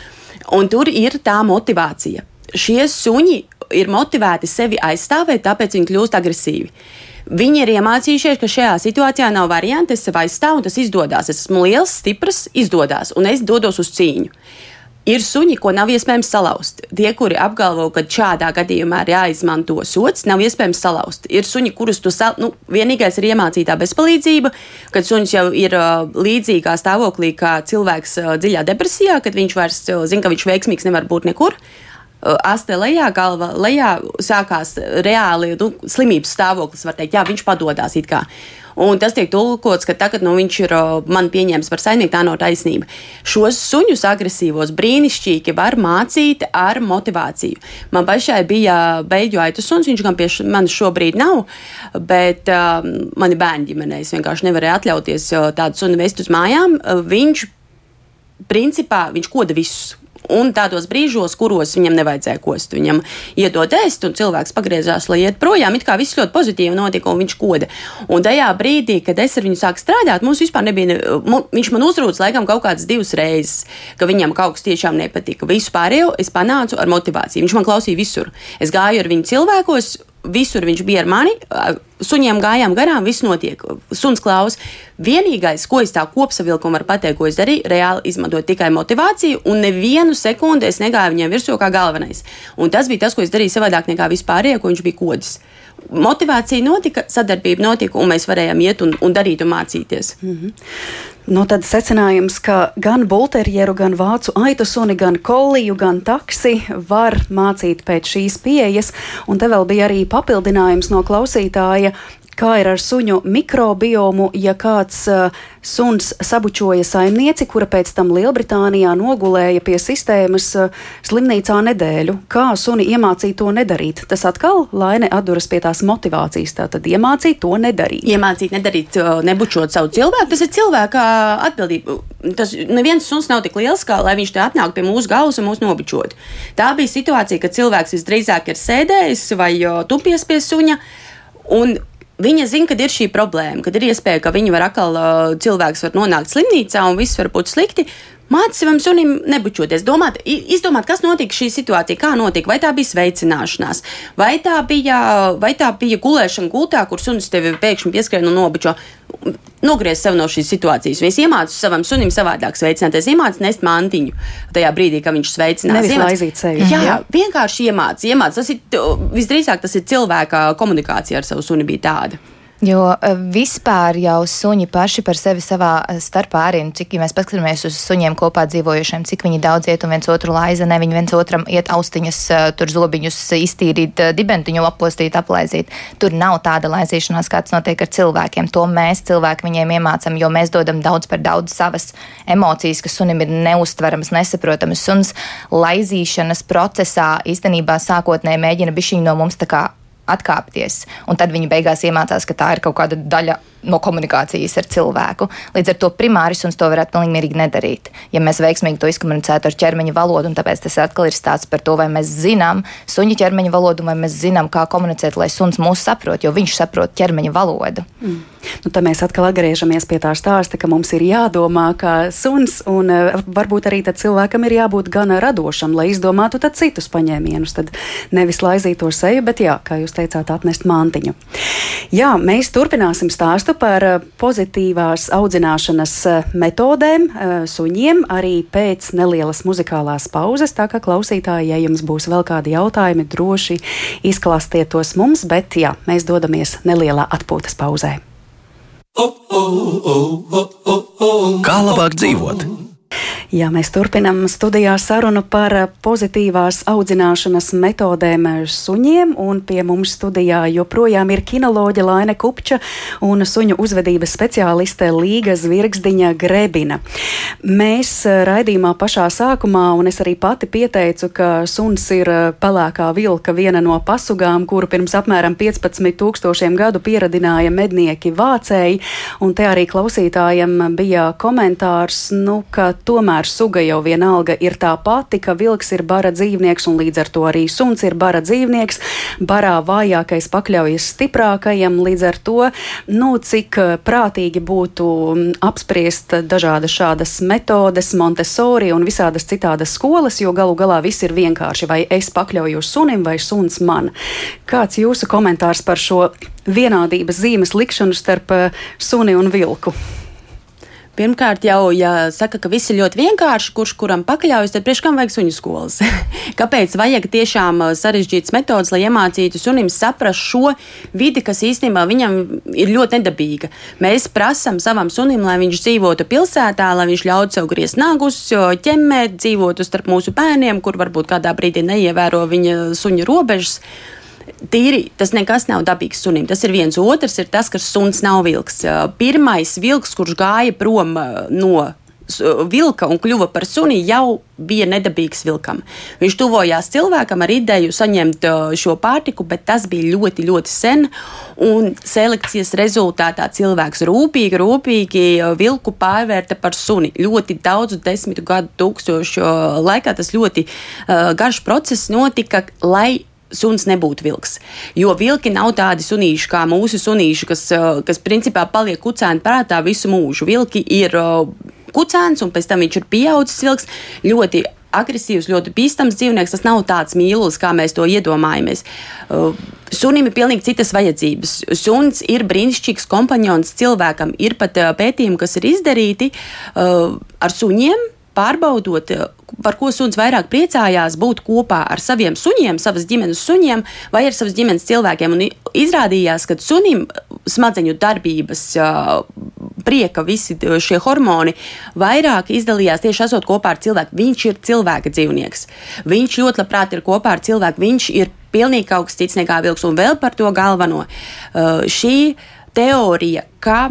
Un tur ir tā motivācija. Šie suņi ir motivēti sevi aizstāvēt, tāpēc viņi kļūst agresīvi. Viņi ir iemācījušies, ka šajā situācijā nav variantu, es sev aizstāvu, tas izdodas. Es esmu liels, stiprs, izdodas, un es dodos uz cīņu. Ir suņi, ko nav iespējams salauzt. Tie, kuri apgalvo, ka šādā gadījumā ir jāizmanto sots, nav iespējams salauzt. Ir suņi, kurus tu sal... nu, vienīgais ir iemācītā bezpalīdzība, kad suns jau ir uh, līdzīgā stāvoklī kā cilvēks uh, dziļā depresijā, kad viņš vairs uh, zina, ka viņš veiksmīgs nevar būt nekur. Uh, Aste lejā, galva lejā sākās reāli nu, slimības stāvoklis, teikt, jā, viņš padodas it kā. Un tas tiek tulkots, ka tagad nu, viņš ir man pieņēmis par saimnieku, tā nav taisnība. Šos suņus agresīvos brīnišķīgi var mācīt ar motivāciju. Man pašai bija beigļu aitu suns, viņš gan pie manis šobrīd nav, bet uh, mani bērni ģimenē es vienkārši nevarēju atļauties tādu sunu vest uz mājām. Viņš principā viņš koda visus. Un tādos brīžos, kuros viņam nevajadzēja kost, viņam iedod ēst, un cilvēks pagriezās, lai iet projām. It kā viss ļoti pozitīvi notika, un viņš koda. Un tajā brīdī, kad es ar viņu sāku strādāt, mums vispār nebija. Viņš man uzrūc laikam kaut kādas divas reizes, ka viņam kaut kas tiešām nepatika. Visu pārējo es panācu ar motivāciju. Viņš man klausīja visur. Es gāju ar viņu cilvēkos, Visur viņš bija ar mani, suņiem gājām garām, viss notiek. Suns klaus. Vienīgais, ko es tā kopsavilkumu varu pateikt, ko es darīju, reāli izmantot tikai motivāciju, un nevienu sekundi es negāju viņiem virsū kā galvenais. Un tas bija tas, ko es darīju savādāk nekā vispārējie, ko viņš bija kodis. Motivācija notika, sadarbība notika, un mēs varējām iet un, un darīt un mācīties. Mm -hmm. Nu, tad secinājums, ka gan bulterjeru, gan vācu aitu suni, gan koliju, gan taksi var mācīt pēc šīs pieejas. Un te vēl bija arī papildinājums no klausītāja, kā ir ar suņu mikrobiomu, ja kāds uh, suns sabučoja saimnieci, kura pēc tam Lielbritānijā nogulēja pie sistēmas uh, slimnīcā nedēļu. Kā suni iemācīja to nedarīt? Tas atkal laine atduras pie tās motivācijas, tātad iemācīt to nedarīt. Iemācīt nedarīt, nebučot savu cilvēku, tas ir cilvēka atbildība. Tas neviens suns nav tik liels, kā lai viņš te atnāk pie mūsu galvas un mūs nobučot. Tā bija situācija, kad cilvēks visdrīzāk ir sēdējis vai tupies pie suņa. Un Viņa zina, ka ir šī problēma, kad ir iespēja, ka viņa var atkal cilvēks var nonākt slimnīcā un viss var būt slikti. Mācīt savam sunim nebučoties, domāt, izdomāt, kas notika šī situācija, kā notika, vai tā bija sveicināšanās, vai tā bija, vai tā bija gulēšana gultā, kur sunis tevi pēkšņi pieskrien un nobučo. Nogriezt sev no šīs situācijas. Es iemācu savam sunim savādāk sveicināties, iemācu nest mantiņu tajā brīdī, kad viņš sveicinās. Nevis laizīt sevi. Jā, jā, vienkārši iemācīt. Iemāc. Tas ir visdrīzāk tas ir cilvēka komunikācija ar savu suni bija tāda. Jo eh, vispār jau suņi paši par sevi savā eh, starpā arī, nu, cik ja mēs paskatāmies uz suņiem kopā dzīvojušiem, cik viņi daudz iet un viens otru laiza, ne viņi viens otram iet austiņas, eh, tur zobiņus iztīrīt, dibentiņu apostīt, aplaizīt. Tur nav tāda laizīšanās, kāds notiek ar cilvēkiem. To mēs cilvēki viņiem iemācam, jo mēs dodam daudz par daudz savas emocijas, kas sunim ir neustveramas, nesaprotamas. Suns laizīšanas procesā īstenībā sākotnēji mēģina bišķiņu no mums tā kā atkāpties. Un tad viņi beigās iemācās, ka tā ir kaut kāda daļa no komunikācijas ar cilvēku. Līdz ar to primāri suns to varētu pilnīgi mierīgi nedarīt. Ja mēs veiksmīgi to izkomunicētu ar ķermeņa valodu, un tāpēc tas atkal ir stāsts par to, vai mēs zinām suņa ķermeņa valodu, vai mēs zinām, kā komunicēt, lai suns mūs saprot, jo viņš saprot ķermeņa valodu. Mm. Nu, tad mēs atkal atgriežamies pie tā stāsta, ka mums ir jādomā kā suns, un uh, varbūt arī cilvēkam ir jābūt gan radošam, lai izdomātu citus paņēmienus. Tad nevis laizīt to seju, bet, jā, kā jūs teicāt, atnest mantiņu. Jā, mēs turpināsim stāstu stāstu par eh, pozitīvās audzināšanas eh, metodēm eh, suņiem arī pēc nelielas muzikālās pauzes. Tā kā klausītāji, ja jums būs vēl kādi jautājumi, droši izklāstiet tos mums, bet jā, mēs dodamies nelielā atpūtas pauzē. Kā labāk dzīvot? Jā, mēs turpinām studijā sarunu par pozitīvās audzināšanas metodēm suņiem, un pie mums studijā joprojām ir kinoloģa Laine Kupča un suņu uzvedības speciāliste Līga Zvirgzdiņa Grebina. Mēs raidījumā pašā sākumā, un es arī pati pieteicu, ka suns ir pelēkā vilka viena no pasugām, kuru pirms apmēram 15 tūkstošiem gadu pieradināja mednieki vācēji, un te arī klausītājiem bija komentārs, nu, ka tomēr suga jau vienalga ir tā pati, ka vilks ir bara dzīvnieks un līdz ar to arī suns ir bara dzīvnieks. Barā vājākais pakļaujas stiprākajam, līdz ar to, nu, cik eh, prātīgi būtu mm, apspriest dažādas šādas metodes, Montesori un visādas citādas skolas, jo galu galā viss ir vienkārši, vai es pakļaujos sunim vai suns man. Kāds jūsu komentārs par šo vienādības zīmes likšanu starp eh, suni un vilku? Pirmkārt, jau, ja saka, ka viss ir ļoti vienkārši, kurš kuram pakļaujas, tad priekš kam vajag suņu skolas? Kāpēc vajag tiešām uh, sarežģītas metodas, lai iemācītu sunim saprast šo vidi, kas īstenībā viņam ir ļoti nedabīga? Mēs prasām savam sunim, lai viņš dzīvotu pilsētā, lai viņš ļautu sev griezt nagus, ķemmēt, dzīvotu starp mūsu bērniem, kur varbūt kādā brīdī neievēro viņa suņa robežas tīri tas nekas nav dabīgs sunim. Tas ir viens. Otrs ir tas, ka suns nav vilks. Pirmais vilks, kurš gāja prom no vilka un kļuva par suni, jau bija nedabīgs vilkam. Viņš tuvojās cilvēkam ar ideju saņemt šo pārtiku, bet tas bija ļoti, ļoti sen. Un selekcijas rezultātā cilvēks rūpīgi, rūpīgi vilku pārvērta par suni. Ļoti daudzu desmitu gadu tūkstošu laikā tas ļoti uh, garš process notika, lai suns nebūtu vilks. Jo vilki nav tādi sunīši kā mūsu sunīši, kas, eh, kas principā paliek kucēni prātā visu mūžu. Vilki ir eh, kucēns, un pēc tam viņš ir pieaudzis vilks. Ļoti agresīvs, ļoti bīstams dzīvnieks. Tas nav tāds mīlulis, kā mēs to iedomājamies. Uh, sunim ir pilnīgi citas vajadzības. Suns ir brīnišķīgs kompanions cilvēkam. Ir pat pētījumi, kas ir izdarīti ar suņiem pārbaudot, eh, par ko suns vairāk priecājās būt kopā ar saviem suņiem, savas ģimenes suņiem vai ar savas ģimenes cilvēkiem. Un izrādījās, ka sunim smadzeņu darbības, prieka, visi šie hormoni vairāk izdalījās tieši esot kopā ar cilvēku. Viņš ir cilvēka dzīvnieks. Viņš ļoti labprāt ir kopā ar cilvēku. Viņš ir pilnīgi kaut kas cits nekā vilks. Un vēl par to galveno. Šī teorija, ka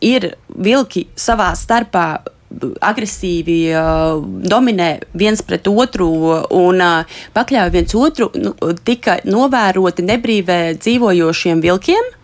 ir vilki savā starpā agresīvi uh, dominē viens pret otru un uh, pakļauj viens otru, nu, tika novēroti nebrīvē dzīvojošiem vilkiem.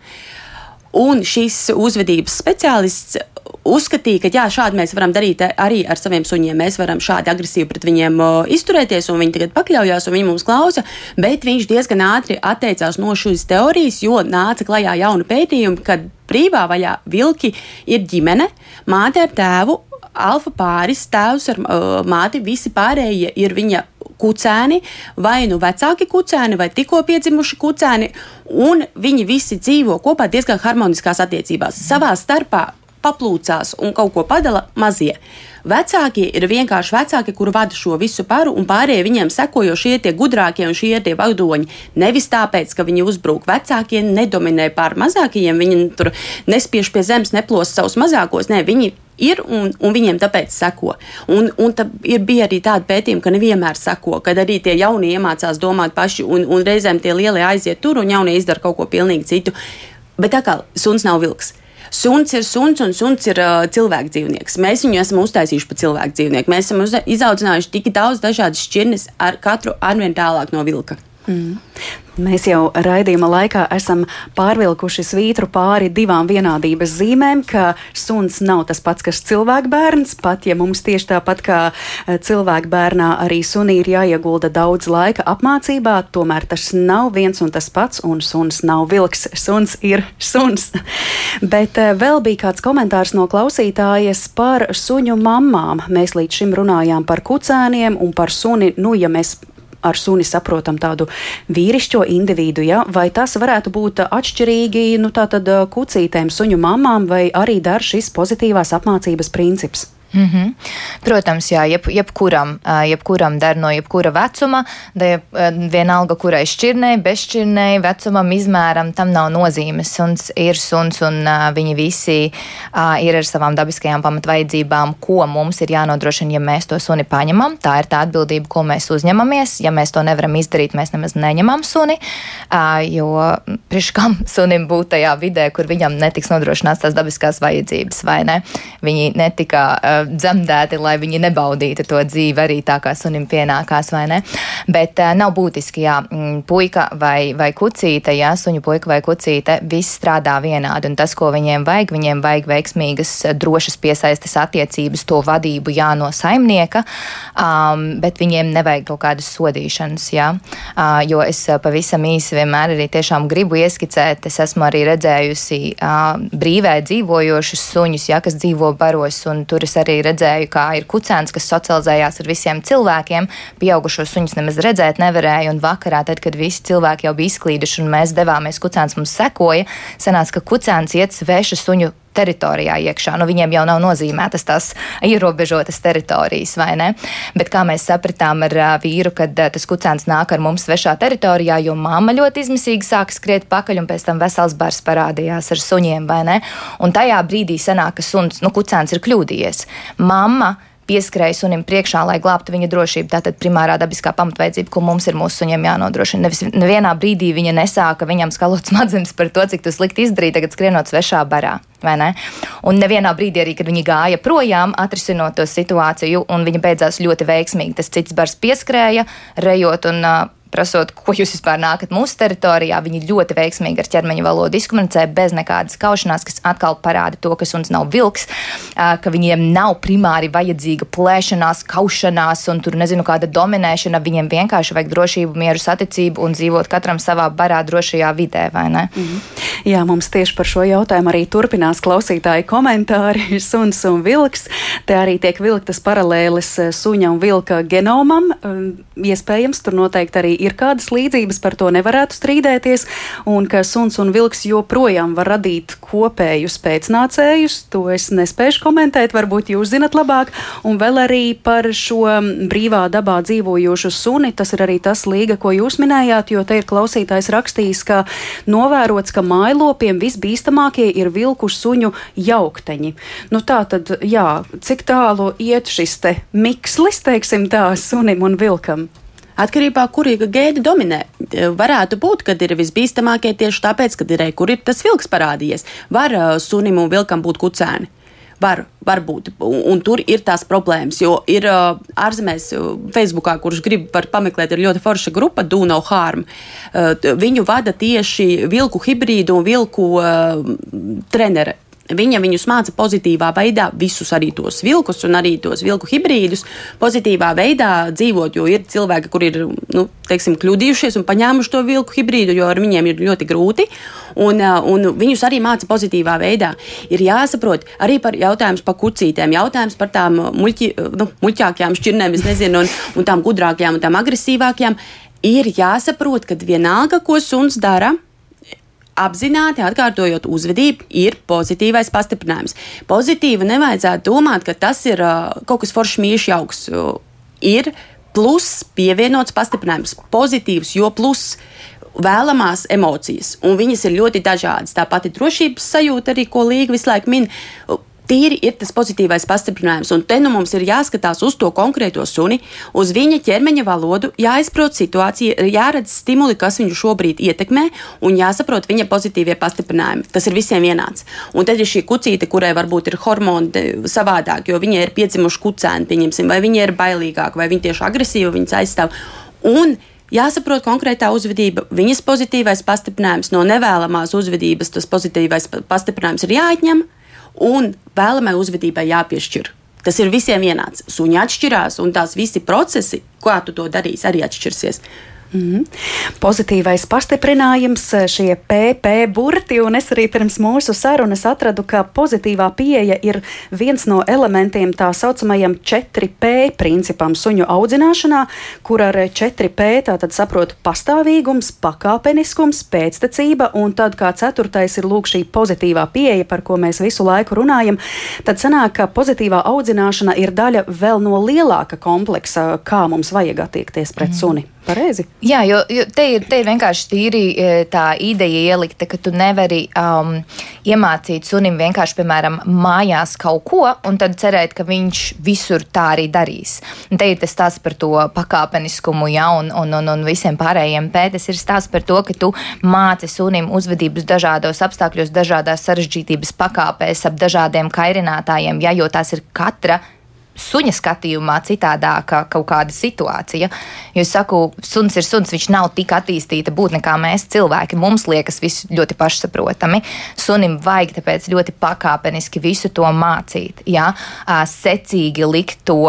Un šis uzvedības speciālists uzskatīja, ka jā, šādi mēs varam darīt arī ar saviem suņiem. Mēs varam šādi agresīvi pret viņiem uh, izturēties, un viņi tagad pakļaujās, un viņi mums klausa. Bet viņš diezgan ātri atteicās no šīs teorijas, jo nāca klajā jauni pētījumi, ka brīvā vaļā vilki ir ģimene, māte ar tēvu alfa pāris, tēvs ar uh, māti, visi pārējie ir viņa kucēni, vai nu vecāki kucēni, vai tikko piedzimuši kucēni, un viņi visi dzīvo kopā diezgan harmoniskās attiecībās. Savā starpā paplūcās un kaut ko padala mazie. Vecākie ir vienkārši vecāki, kuri vada šo visu paru, un pārējie viņiem seko, jo šie tie gudrākie un šie tie vadoņi. Nevis tāpēc, ka viņi uzbrūk vecākie, nedominē pār mazākajiem, viņi tur nespiež pie zemes, neplos savus mazākos. Nē, viņi ir un, un viņiem tāpēc seko. Un, un ir, bija arī tāda pētījuma, ka nevienmēr seko, kad arī tie jaunie iemācās domāt paši, un, un reizēm tie lielie aiziet tur, un jaunie izdara kaut ko pilnīgi citu. Bet tā kā suns nav vilks. Suns ir suns, un suns ir uh, cilvēks dzīvnieks. Mēs viņu esam uztaisījuši par cilvēku dzīvnieku. Mēs esam izaudzinājuši tik daudz dažādas šķirnes, ar katru arvien tālāk no vilka. Mm. Mēs jau raidījuma laikā esam pārvilkuši svītru pāri divām vienādības zīmēm, ka suns nav tas pats, kas cilvēka bērns. Pat ja mums tieši tāpat kā e, cilvēka bērnā arī sunī ir jāiegulda daudz laika apmācībā, tomēr tas nav viens un tas pats, un suns nav vilks. Suns ir suns. Bet e, vēl bija kāds komentārs no klausītājas par suņu mamām. Mēs līdz šim runājām par kucēniem un par suni. Nu, ja mēs ar suni saprotam tādu vīrišķo individu, ja? vai tas varētu būt atšķirīgi nu, kucītēm, suņu mamām, vai arī dar šis pozitīvās apmācības princips? Mm -hmm. Protams, jā, jeb, jebkuram, jebkuram der no jebkura vecuma, jeb, vienalga, kurai šķirnei, bezšķirnei, vecumam, izmēram, tam nav nozīmes. Suns ir suns, un viņi visi ir ar savām dabiskajām pamatvajadzībām, ko mums ir jānodrošina, ja mēs to suni paņemam. Tā ir tā atbildība, ko mēs uzņemamies. Ja mēs to nevaram izdarīt, mēs nemaz neņemam suni, jo priekš kam sunim būt tajā vidē, kur viņam netiks nodrošināts tās dabiskās vajadzības, vai ne? Viņi netika dzemdēti, lai viņi nebaudītu to dzīvi arī tā, kā sunim pienākās, vai ne? Bet uh, nav būtiski, jā, mm, puika vai, vai kucīte, jā, suņu puika vai kucīte, viss strādā vienādi, un tas, ko viņiem vajag, viņiem vajag veiksmīgas, drošas piesaistes attiecības, to vadību, jā, no saimnieka, um, bet viņiem nevajag kaut kādas sodīšanas, jā, uh, jo es pavisam īsi vienmēr arī tiešām gribu ieskicēt, es esmu arī redzējusi uh, brīvē dzīvojošus suņus, jā, kas dzīvo baros, un tur es arī arī redzēju, kā ir kucēns, kas socializējās ar visiem cilvēkiem. Pieaugušos suņus nemaz redzēt nevarēja, un vakarā, tad, kad visi cilvēki jau bija izklīduši un mēs devāmies, kucēns mums sekoja, sanāca, ka kucēns iet svešu suņu teritorijā iekšā. Nu, viņiem jau nav nozīmētas tās ierobežotas teritorijas, vai ne? Bet kā mēs sapratām ar vīru, kad tas kucēns nāk ar mums svešā teritorijā, jo mamma ļoti izmisīgi sāk skriet pakaļ un pēc tam vesels bars parādījās ar suņiem, vai ne? Un tajā brīdī sanāk, ka suns, nu, kucēns ir kļūdījies. Mamma pieskrēja sunim priekšā, lai glābtu viņa drošību. Tātad primārā dabiskā pamatvajadzība, ko mums ir mūsu suņiem jānodrošina. Nevis nevienā brīdī viņa nesāka viņam skalot smadzenes par to, cik tas slikti izdarīt, tagad skrienot svešā barā. Ne? Un nevienā brīdī arī, kad viņi gāja projām, atrisinot to situāciju, un viņa beidzās ļoti veiksmīgi. Tas cits bars pieskrēja, rejot un uh, prasot, ko jūs vispār nākat mūsu teritorijā. Viņi ļoti veiksmīgi ar ķermeņa valodu izkomunicē bez nekādas kaušanās, kas atkal parāda to, ka suns nav vilks, ka viņiem nav primāri vajadzīga plēšanās, kaušanās un tur nezinu kāda dominēšana. Viņiem vienkārši vajag drošību, mieru, saticību un dzīvot katram savā barā drošajā vidē, vai ne? Mm -hmm. Jā, mums tieši par šo jautājumu arī turpinās klausītāji komentāri. Suns un vilks. Te arī tiek vilktas paralēles suņa un vilka genomam. Iespējams, tur noteikti arī ir kādas līdzības, par to nevarētu strīdēties, un ka suns un vilks joprojām var radīt kopējus pēcnācējus. To es nespēju komentēt, varbūt jūs zinat labāk. Un vēl arī par šo brīvā dabā dzīvojošu suni. Tas ir arī tas līga, ko jūs minējāt, jo te ir klausītājs rakstījis, ka novērots, ka mājlopiem visbīstamākie ir vilku suņu jaukteņi. Nu, tā tad, jā, cik tālu iet šis mikslis, teiksim tā, sunim un vilkam? Atkarībā no kura gēda dominē, varētu būt, ka ir visbīstamākie tieši tāpēc, ka ir, kur ir tas vilks parādījies. Var uh, sunim un vilkam būt kucēni. Var, var būt, un, un tur ir tās problēmas. Jo ir uh, ārzemēs, Facebookā, kurš grib pameklēt, ir ļoti forša grupa, Do No Harm. Uh, viņu vada tieši vilku hibrīdu un vilku uh, trenere Viņa viņus māca pozitīvā veidā, visus arī tos vilkus un arī tos vilku hibrīdus, pozitīvā veidā dzīvot. Jo ir cilvēki, kur ir nu, teiksim, kļūdījušies un paņēmuši to vilku hibrīdu, jo ar viņiem ir ļoti grūti. Un, un viņus arī māca pozitīvā veidā. Ir jāsaprot arī par jautājumu par kucītēm, jautājums par tām muļķi, nu, muļķākajām šķirnēm, nezinu, un, un tām gudrākajām un tām agresīvākajām. Ir jāsaprot, ka vienalga, ko suns dara, apzināti atkārtojot uzvedību, ir pozitīvais pastiprinājums. Pozitīvi nevajadzētu domāt, ka tas ir kaut kas foršs, mīļš, jauks. Ir plus pievienots pastiprinājums, pozitīvs, jo plus vēlamās emocijas, un viņas ir ļoti dažādas. Tā pati drošības sajūta, arī ko Līga visu laiku min tīri ir tas pozitīvais pastiprinājums. Un te nu mums ir jāskatās uz to konkrēto suni, uz viņa ķermeņa valodu, jāizprot situācija, jāredz stimuli, kas viņu šobrīd ietekmē, un jāsaprot viņa pozitīvie pastiprinājumi. Tas ir visiem vienāds. Un tad ir šī kucīte, kurai varbūt ir hormoni savādāk, jo viņai ir piedzimuši kucēni, pieņemsim, vai viņa ir bailīgāka, vai viņa tieši agresīva, viņas aizstāv. Un Jāsaprot konkrētā uzvedība, viņas pozitīvais pastiprinājums no nevēlamās uzvedības, tas pozitīvais pastiprinājums ir jāatņem, un vēlamai uzvedībai jāpiešķir. Tas ir visiem vienāds. Suņi atšķirās, un tās visi procesi, kā tu to darīsi, arī atšķirsies. Mm -hmm. Pozitīvais pastiprinājums, šie PP burti, un es arī pirms mūsu sarunas atradu, ka pozitīvā pieeja ir viens no elementiem tā saucamajam 4P principam suņu audzināšanā, kur ar 4P tātad saprot pastāvīgums, pakāpeniskums, pēctecība, un tad kā ceturtais ir lūk šī pozitīvā pieeja, par ko mēs visu laiku runājam, tad sanāk, ka pozitīvā audzināšana ir daļa vēl no lielāka kompleksa, kā mums vajag attiekties pret mm. suni. Pareizi. Jā, jo, jo te, ir, te ir vienkārši tīri e, tā ideja ielikta, ka tu nevari um, iemācīt sunim vienkārši, piemēram, mājās kaut ko, un tad cerēt, ka viņš visur tā arī darīs. Un te ir tas stāsts par to pakāpeniskumu, ja, un, un, un, un visiem pārējiem pētas ir stāsts par to, ka tu māci sunim uzvedības dažādos apstākļos, dažādās sarežģītības pakāpēs, ap dažādiem kairinātājiem, ja, jo tās ir katra suņa skatījumā citādāka kaut kāda situācija. Jo es saku, suns ir suns, viņš nav tik attīstīta būtne kā mēs cilvēki. Mums liekas, viss ļoti pašsaprotami. Sunim vajag tāpēc ļoti pakāpeniski visu to mācīt. Ja? Secīgi likt to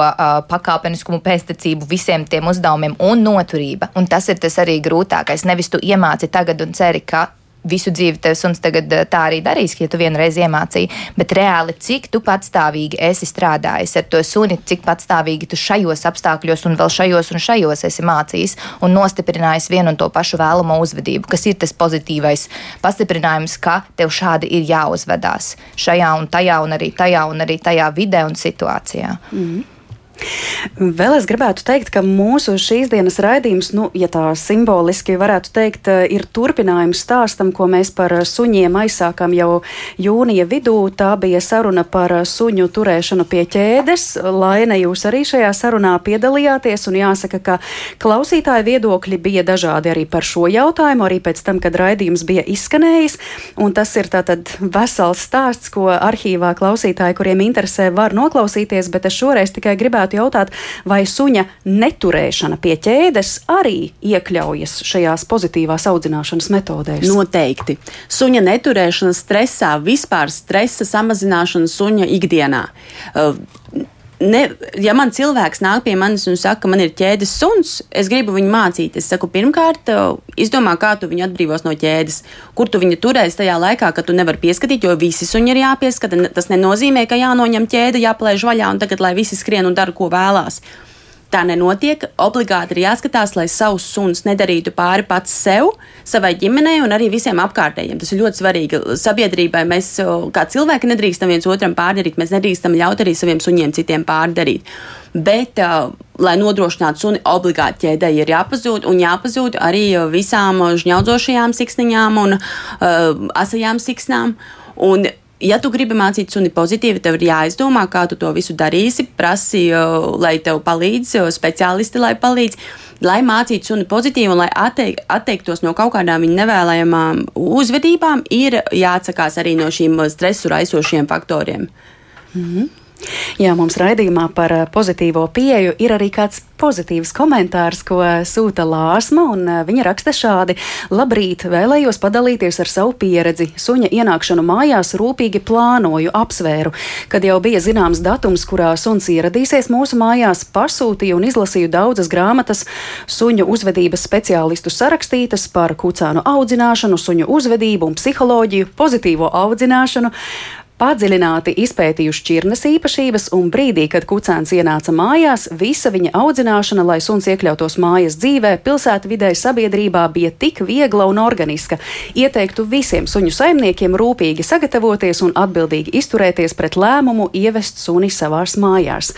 pakāpeniskumu, pēstniecību visiem tiem uzdevumiem un noturība. Un tas ir tas arī grūtākais. Nevis tu iemāci tagad un ceri, ka visu dzīvi tev suns tagad eh, tā arī darīs, ja tu vienreiz iemācīji. Bet reāli, cik tu patstāvīgi esi strādājis ar to suni, cik patstāvīgi tu šajos apstākļos un vēl šajos un šajos esi mācījis un nostiprinājis vienu un to pašu vēlamo uzvedību, kas ir tas pozitīvais pastiprinājums, ka tev šādi ir jāuzvedās šajā un tajā un arī tajā un arī tajā vidē un situācijā. Mm -hmm. Vēl es gribētu teikt, ka mūsu šīs dienas raidījums, nu, ja tā simboliski varētu teikt, ir turpinājums stāstam, ko mēs par suņiem aizsākām jau jūnija vidū. Tā bija saruna par suņu turēšanu pie ķēdes. Laine, jūs arī šajā sarunā piedalījāties, un jāsaka, ka klausītāju viedokļi bija dažādi arī par šo jautājumu, arī pēc tam, kad raidījums bija izskanējis. Un tas ir tātad vesels stāsts, ko arhīvā klausītāji, kuriem interesē, var noklausīties, bet es šoreiz tikai gribētu gribētu jautāt, vai suņa neturēšana pie ķēdes arī iekļaujas šajās pozitīvās audzināšanas metodēs? Noteikti. Suņa neturēšana stresā, vispār stresa samazināšana suņa ikdienā. Uh, ne, ja man cilvēks nāk pie manis un saka, ka man ir ķēdes suns, es gribu viņu mācīt. Es saku, pirmkārt, izdomā, kā tu viņu atbrīvos no ķēdes, kur tu viņu turēsi tajā laikā, kad tu nevari pieskatīt, jo visi suņi ir jāpieskata. Tas nenozīmē, ka jānoņem ķēde, jāplēž vaļā un tagad lai visi skrien un dara, ko vēlās. Tā nenotiek. Obligāti ir jāskatās, lai savus suns nedarītu pāri pats sev, savai ģimenei un arī visiem apkārtējiem. Tas ir ļoti svarīgi. Sabiedrībai mēs, kā cilvēki, nedrīkstam viens otram pārdarīt. Mēs nedrīkstam ļaut arī saviem suņiem citiem pārdarīt. Bet, lai nodrošinātu suni, obligāti ķēdē ir jāpazūd un jāpazūd arī visām žņaudzošajām siksniņām un uh, asajām siksnām. Un ja tu gribi mācīt suni pozitīvi, tev ir jāizdomā, kā tu to visu darīsi. Prasi, lai tev palīdz, speciālisti, lai palīdz. Lai mācītu suni pozitīvi un lai atteik, atteiktos no kaut kādām viņa nevēlējamām uzvedībām, ir jāatsakās arī no šīm stresu raisošiem faktoriem. Mm -hmm. Jā, mums raidījumā par eh, pozitīvo pieeju ir arī kāds pozitīvs komentārs, ko sūta Lāsma, un eh, viņa raksta šādi: Labrīt, vēlējos padalīties ar savu pieredzi. Suņa ienākšanu mājās rūpīgi plānoju, apsvēru. Kad jau bija zināms datums, kurā suns ieradīsies mūsu mājās, pasūtīju un izlasīju daudzas grāmatas, suņu uzvedības speciālistu sarakstītas par kucānu audzināšanu, suņu uzvedību un psiholoģiju, pozitīvo audzināšanu padziļināti izpētīju šķirnes īpašības, un brīdī, kad kucēns ienāca mājās, visa viņa audzināšana, lai suns iekļautos mājas dzīvē, pilsētvidē, sabiedrībā bija tik viegla un organiska. Ieteiktu visiem suņu saimniekiem rūpīgi sagatavoties un atbildīgi izturēties pret lēmumu ievest suni savās mājās.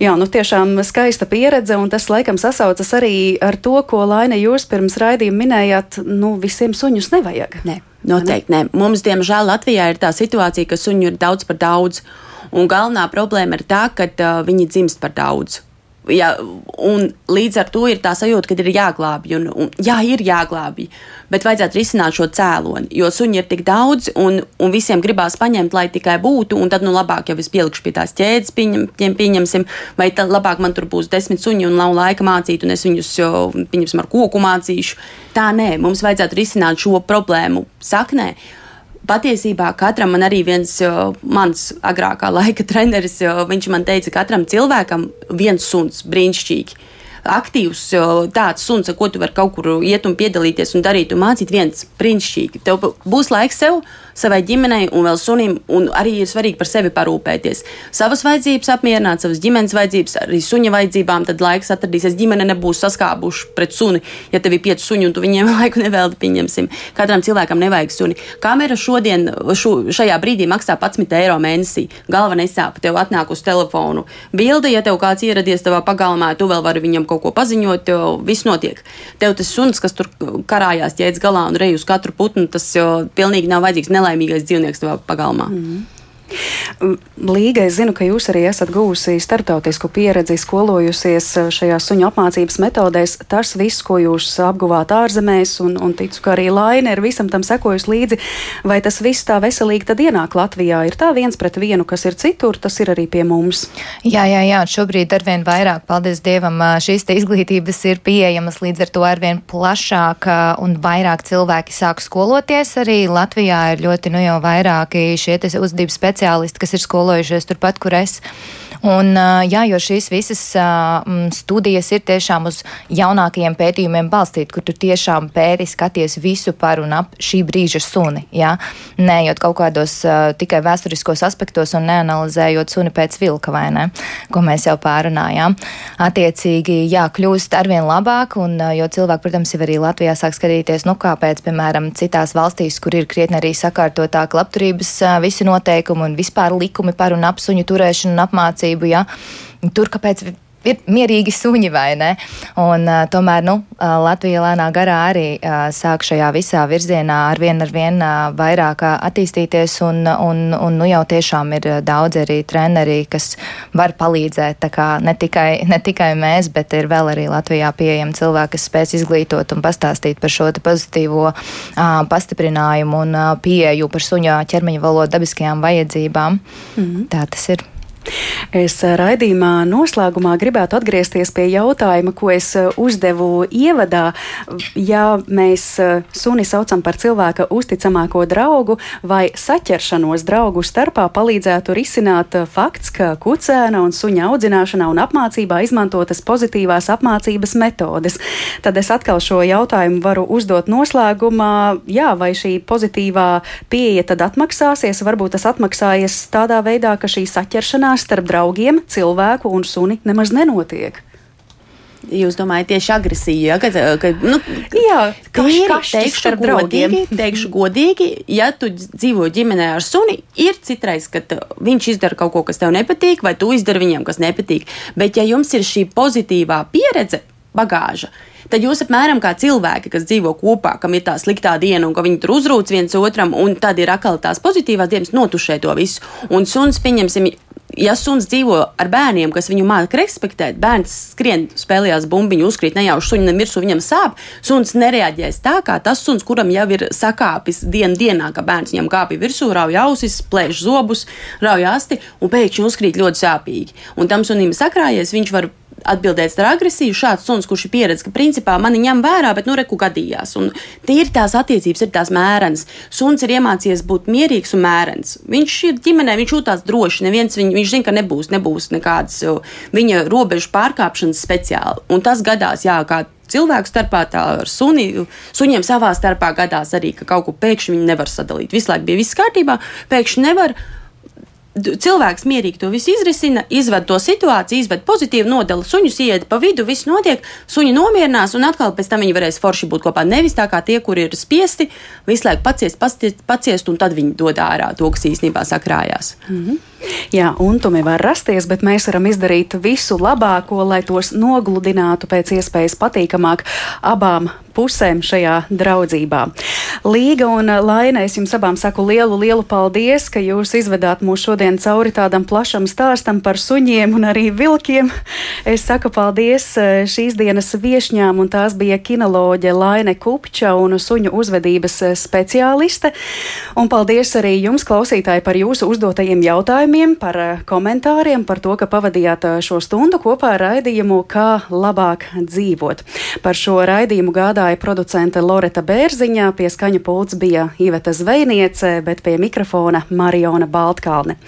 Jā, nu tiešām skaista pieredze, un tas laikam sasaucas arī ar to, ko Laina jūs pirms raidījuma minējāt, nu visiem suņus nevajag. Ne. Noteikti nē. Mums, diemžēl, Latvijā ir tā situācija, ka suņu ir daudz par daudz. Un galvenā problēma ir tā, ka uh, viņi dzimst par daudz. Ja, un līdz ar to ir tā sajūta, ka ir jāglābj. Un, un, jā, ir jāglābj, bet vajadzētu risināt šo cēloni. Jo suņi ir tik daudz, un, un visiem gribās paņemt, lai tikai būtu. Un tad, nu, labāk jau es pielikšu pie tās ķēdes, pieņem, pieņemsim, vai tad labāk man tur būs desmit suņi un nav laika mācīt, un es viņus, pieņemsim, ar koku mācīšu. Tā nē, mums vajadzētu risināt šo problēmu saknē patiesībā katram man arī viens mans agrākā laika treneris, viņš man teica, ka katram cilvēkam viens suns brīnišķīgi aktīvs tāds suns, ar ko tu vari kaut kur iet un piedalīties un darīt un mācīt viens brīnišķīgi. Tev būs laiks sev, savai ģimenei un vēl sunim, un arī ir svarīgi par sevi parūpēties. Savas vajadzības apmierināt, savas ģimenes vajadzības, arī suņa vajadzībām, tad laiks atradīsies. Ģimene nebūs saskābuši pret suni, ja tev ir pieci suņi un tu viņiem laiku nevelti, pieņemsim. Katram cilvēkam nevajag suni. Kamera šodien, šo, šajā brīdī maksā 11 eiro mēnesī. Galva nesāp, tev atnāk uz telefonu. Bilde, ja tev kāds ieradies tavā pagalmā, tu vēl vari viņam kaut ko paziņot, viss notiek. Tev tas suns, kas tur karājās ķēdes galā un reju uz katru putnu, tas jau pilnīgi nav vajadzīgs nelaimīgais dzīvnieks tavā pagalmā. Mm -hmm. Līga, es zinu, ka jūs arī esat guvusi starptautisku pieredzi, skolojusies šajā suņu apmācības metodēs. Tas viss, ko jūs apguvāt ārzemēs, un, un ticu, ka arī Laina ir visam tam sekojusi līdzi, vai tas viss tā veselīgi tad ienāk Latvijā? Ir tā viens pret vienu, kas ir citur, tas ir arī pie mums. Jā, jā, jā, šobrīd arvien vairāk, paldies Dievam, šīs izglītības ir pieejamas līdz ar to arvien plašāk un vairāk cilvēki sāk skoloties. Arī Latvijā ir ļoti, nu jau vairāki šie uzdības speciālisti speciālisti, kas ir skolojušies turpat, kur es. Un, jā, jo šīs visas studijas ir tiešām uz jaunākajiem pētījumiem balstīti, kur tu tiešām pēti, skaties visu par un ap šī brīža suni. Jā? Neejot kaut kādos tikai vēsturiskos aspektos un neanalizējot suni pēc vilka vai ne, ko mēs jau pārunājām. Attiecīgi, jā, kļūst arvien labāk, un jo cilvēki, protams, jau arī Latvijā sāk skatīties, nu kāpēc, piemēram, citās valstīs, kur ir krietni arī sakārtotāk labturības visi noteikumi un vispār likumi par un ap suņu turēšanu un apmācību. Ja? Tur kāpēc ir mierīgi suņi vai ne. Un, uh, tomēr nu, Latvija lēnā garā arī uh, sāk šajā visā virzienā ar vien ar vien uh, vairāk attīstīties, un, un, un nu, jau tiešām ir daudz arī treneri, kas var palīdzēt. Ne tikai, ne tikai mēs, bet ir vēl arī Latvijā pieejami cilvēki, kas spēs izglītot un pastāstīt par šo pozitīvo uh, pastiprinājumu un uh, pieeju par suņa ķermeņa valodu dabiskajām vajadzībām. Mm -hmm. Tā tas ir. Es eh, raidījumā noslēgumā gribētu atgriezties pie jautājuma, ko es eh, uzdevu ievadā. Ja mēs eh, suni saucam par cilvēka uzticamāko draugu vai saķeršanos draugu starpā, palīdzētu risināt fakts, ka kucēna un suņa audzināšanā un apmācībā izmantotas pozitīvās apmācības metodes. Tad es atkal šo jautājumu varu uzdot noslēgumā. Jā, vai šī pozitīvā pieeja tad atmaksāsies? Varbūt tas atmaksājas tādā veidā, ka šī saķeršanās sarunās starp draugiem, cilvēku un suni nemaz nenotiek. Jūs domājat tieši agresiju, ja? kad, kad nu, jā, kaš, teikšu, godīgi, teikšu godīgi, ja tu dzīvo ģimenē ar suni, ir citreiz, kad viņš izdara kaut ko, kas tev nepatīk, vai tu izdari viņam, kas nepatīk. Bet ja jums ir šī pozitīvā pieredze, bagāža, tad jūs apmēram kā cilvēki, kas dzīvo kopā, kam ir tā sliktā diena un ka viņi tur uzrūc viens otram, un tad ir atkal tās pozitīvās dienas, notušē to visu. Un suns, pieņemsim, ja suns dzīvo ar bērniem, kas viņu māca respektēt, bērns skrien, spēlējās bumbiņu, uzkrīt nejauši suņam mirsū, viņam sāp. Suns nereaģēs tā, kā tas suns, kuram jau ir sakāpis dienu dienā, ka bērns viņam kāpj virsū, rauj ausis, plēš zobus, rauj asti un pēkšņi uzkrīt ļoti sāpīgi. Un tam sunim sakrājies, viņš var atbildēt ar agresiju. Šāds suns, kurš ir pieredzējis, ka principā mani ņem vērā, bet nu reku gadījās. Un tie ir tās attiecības, ir tās mērenas. Suns ir iemācījies būt mierīgs un mērens. Viņš ir ģimenē, viņš jūtās droši. Neviens, viņ, viņš zina, ka nebūs, nebūs nekādas viņa robežu pārkāpšanas speciāli. Un tas gadās, jā, kā cilvēku starpā, tā ar suni, suņiem savā starpā gadās arī, ka kaut ko pēkšņi viņi nevar sadalīt. Visu laiku bija viss kārtībā, pēkšņi nevar cilvēks mierīgi to visu izrisina, izved to situāciju, izved pozitīvu nodala, suņus iet pa vidu, viss notiek, suņi nomierinās, un atkal pēc tam viņi varēs forši būt kopā. Nevis tā kā tie, kur ir spiesti, visu laiku paciest, paciest, paciest un tad viņi dod ārā to, kas īstenībā sakrājās. Mm -hmm. Jā, untumi var rasties, bet mēs varam izdarīt visu labāko, lai tos nogludinātu pēc iespējas patīkamāk abām pusēm šajā draudzībā. Līga un Laina, es jums abām saku lielu, lielu paldies, ka jūs izvedāt mūs šodien cauri tādam plašam stāstam par suņiem un arī vilkiem. Es saku paldies eh, šīs dienas viešņām, un tās bija kinoloģe Laine Kupča un suņu uzvedības eh, speciāliste. Un paldies arī jums, klausītāji, par jūsu uzdotajiem jautājumiem, par eh, komentāriem, par to, ka pavadījāt šo stundu kopā ar raidījumu, kā labāk dzīvot. Par šo raidījumu gādāja producente Loreta Bērziņā, pie skaņa pults bija Iveta Zvejniece, bet pie mikrofona Mariona Baltkalne.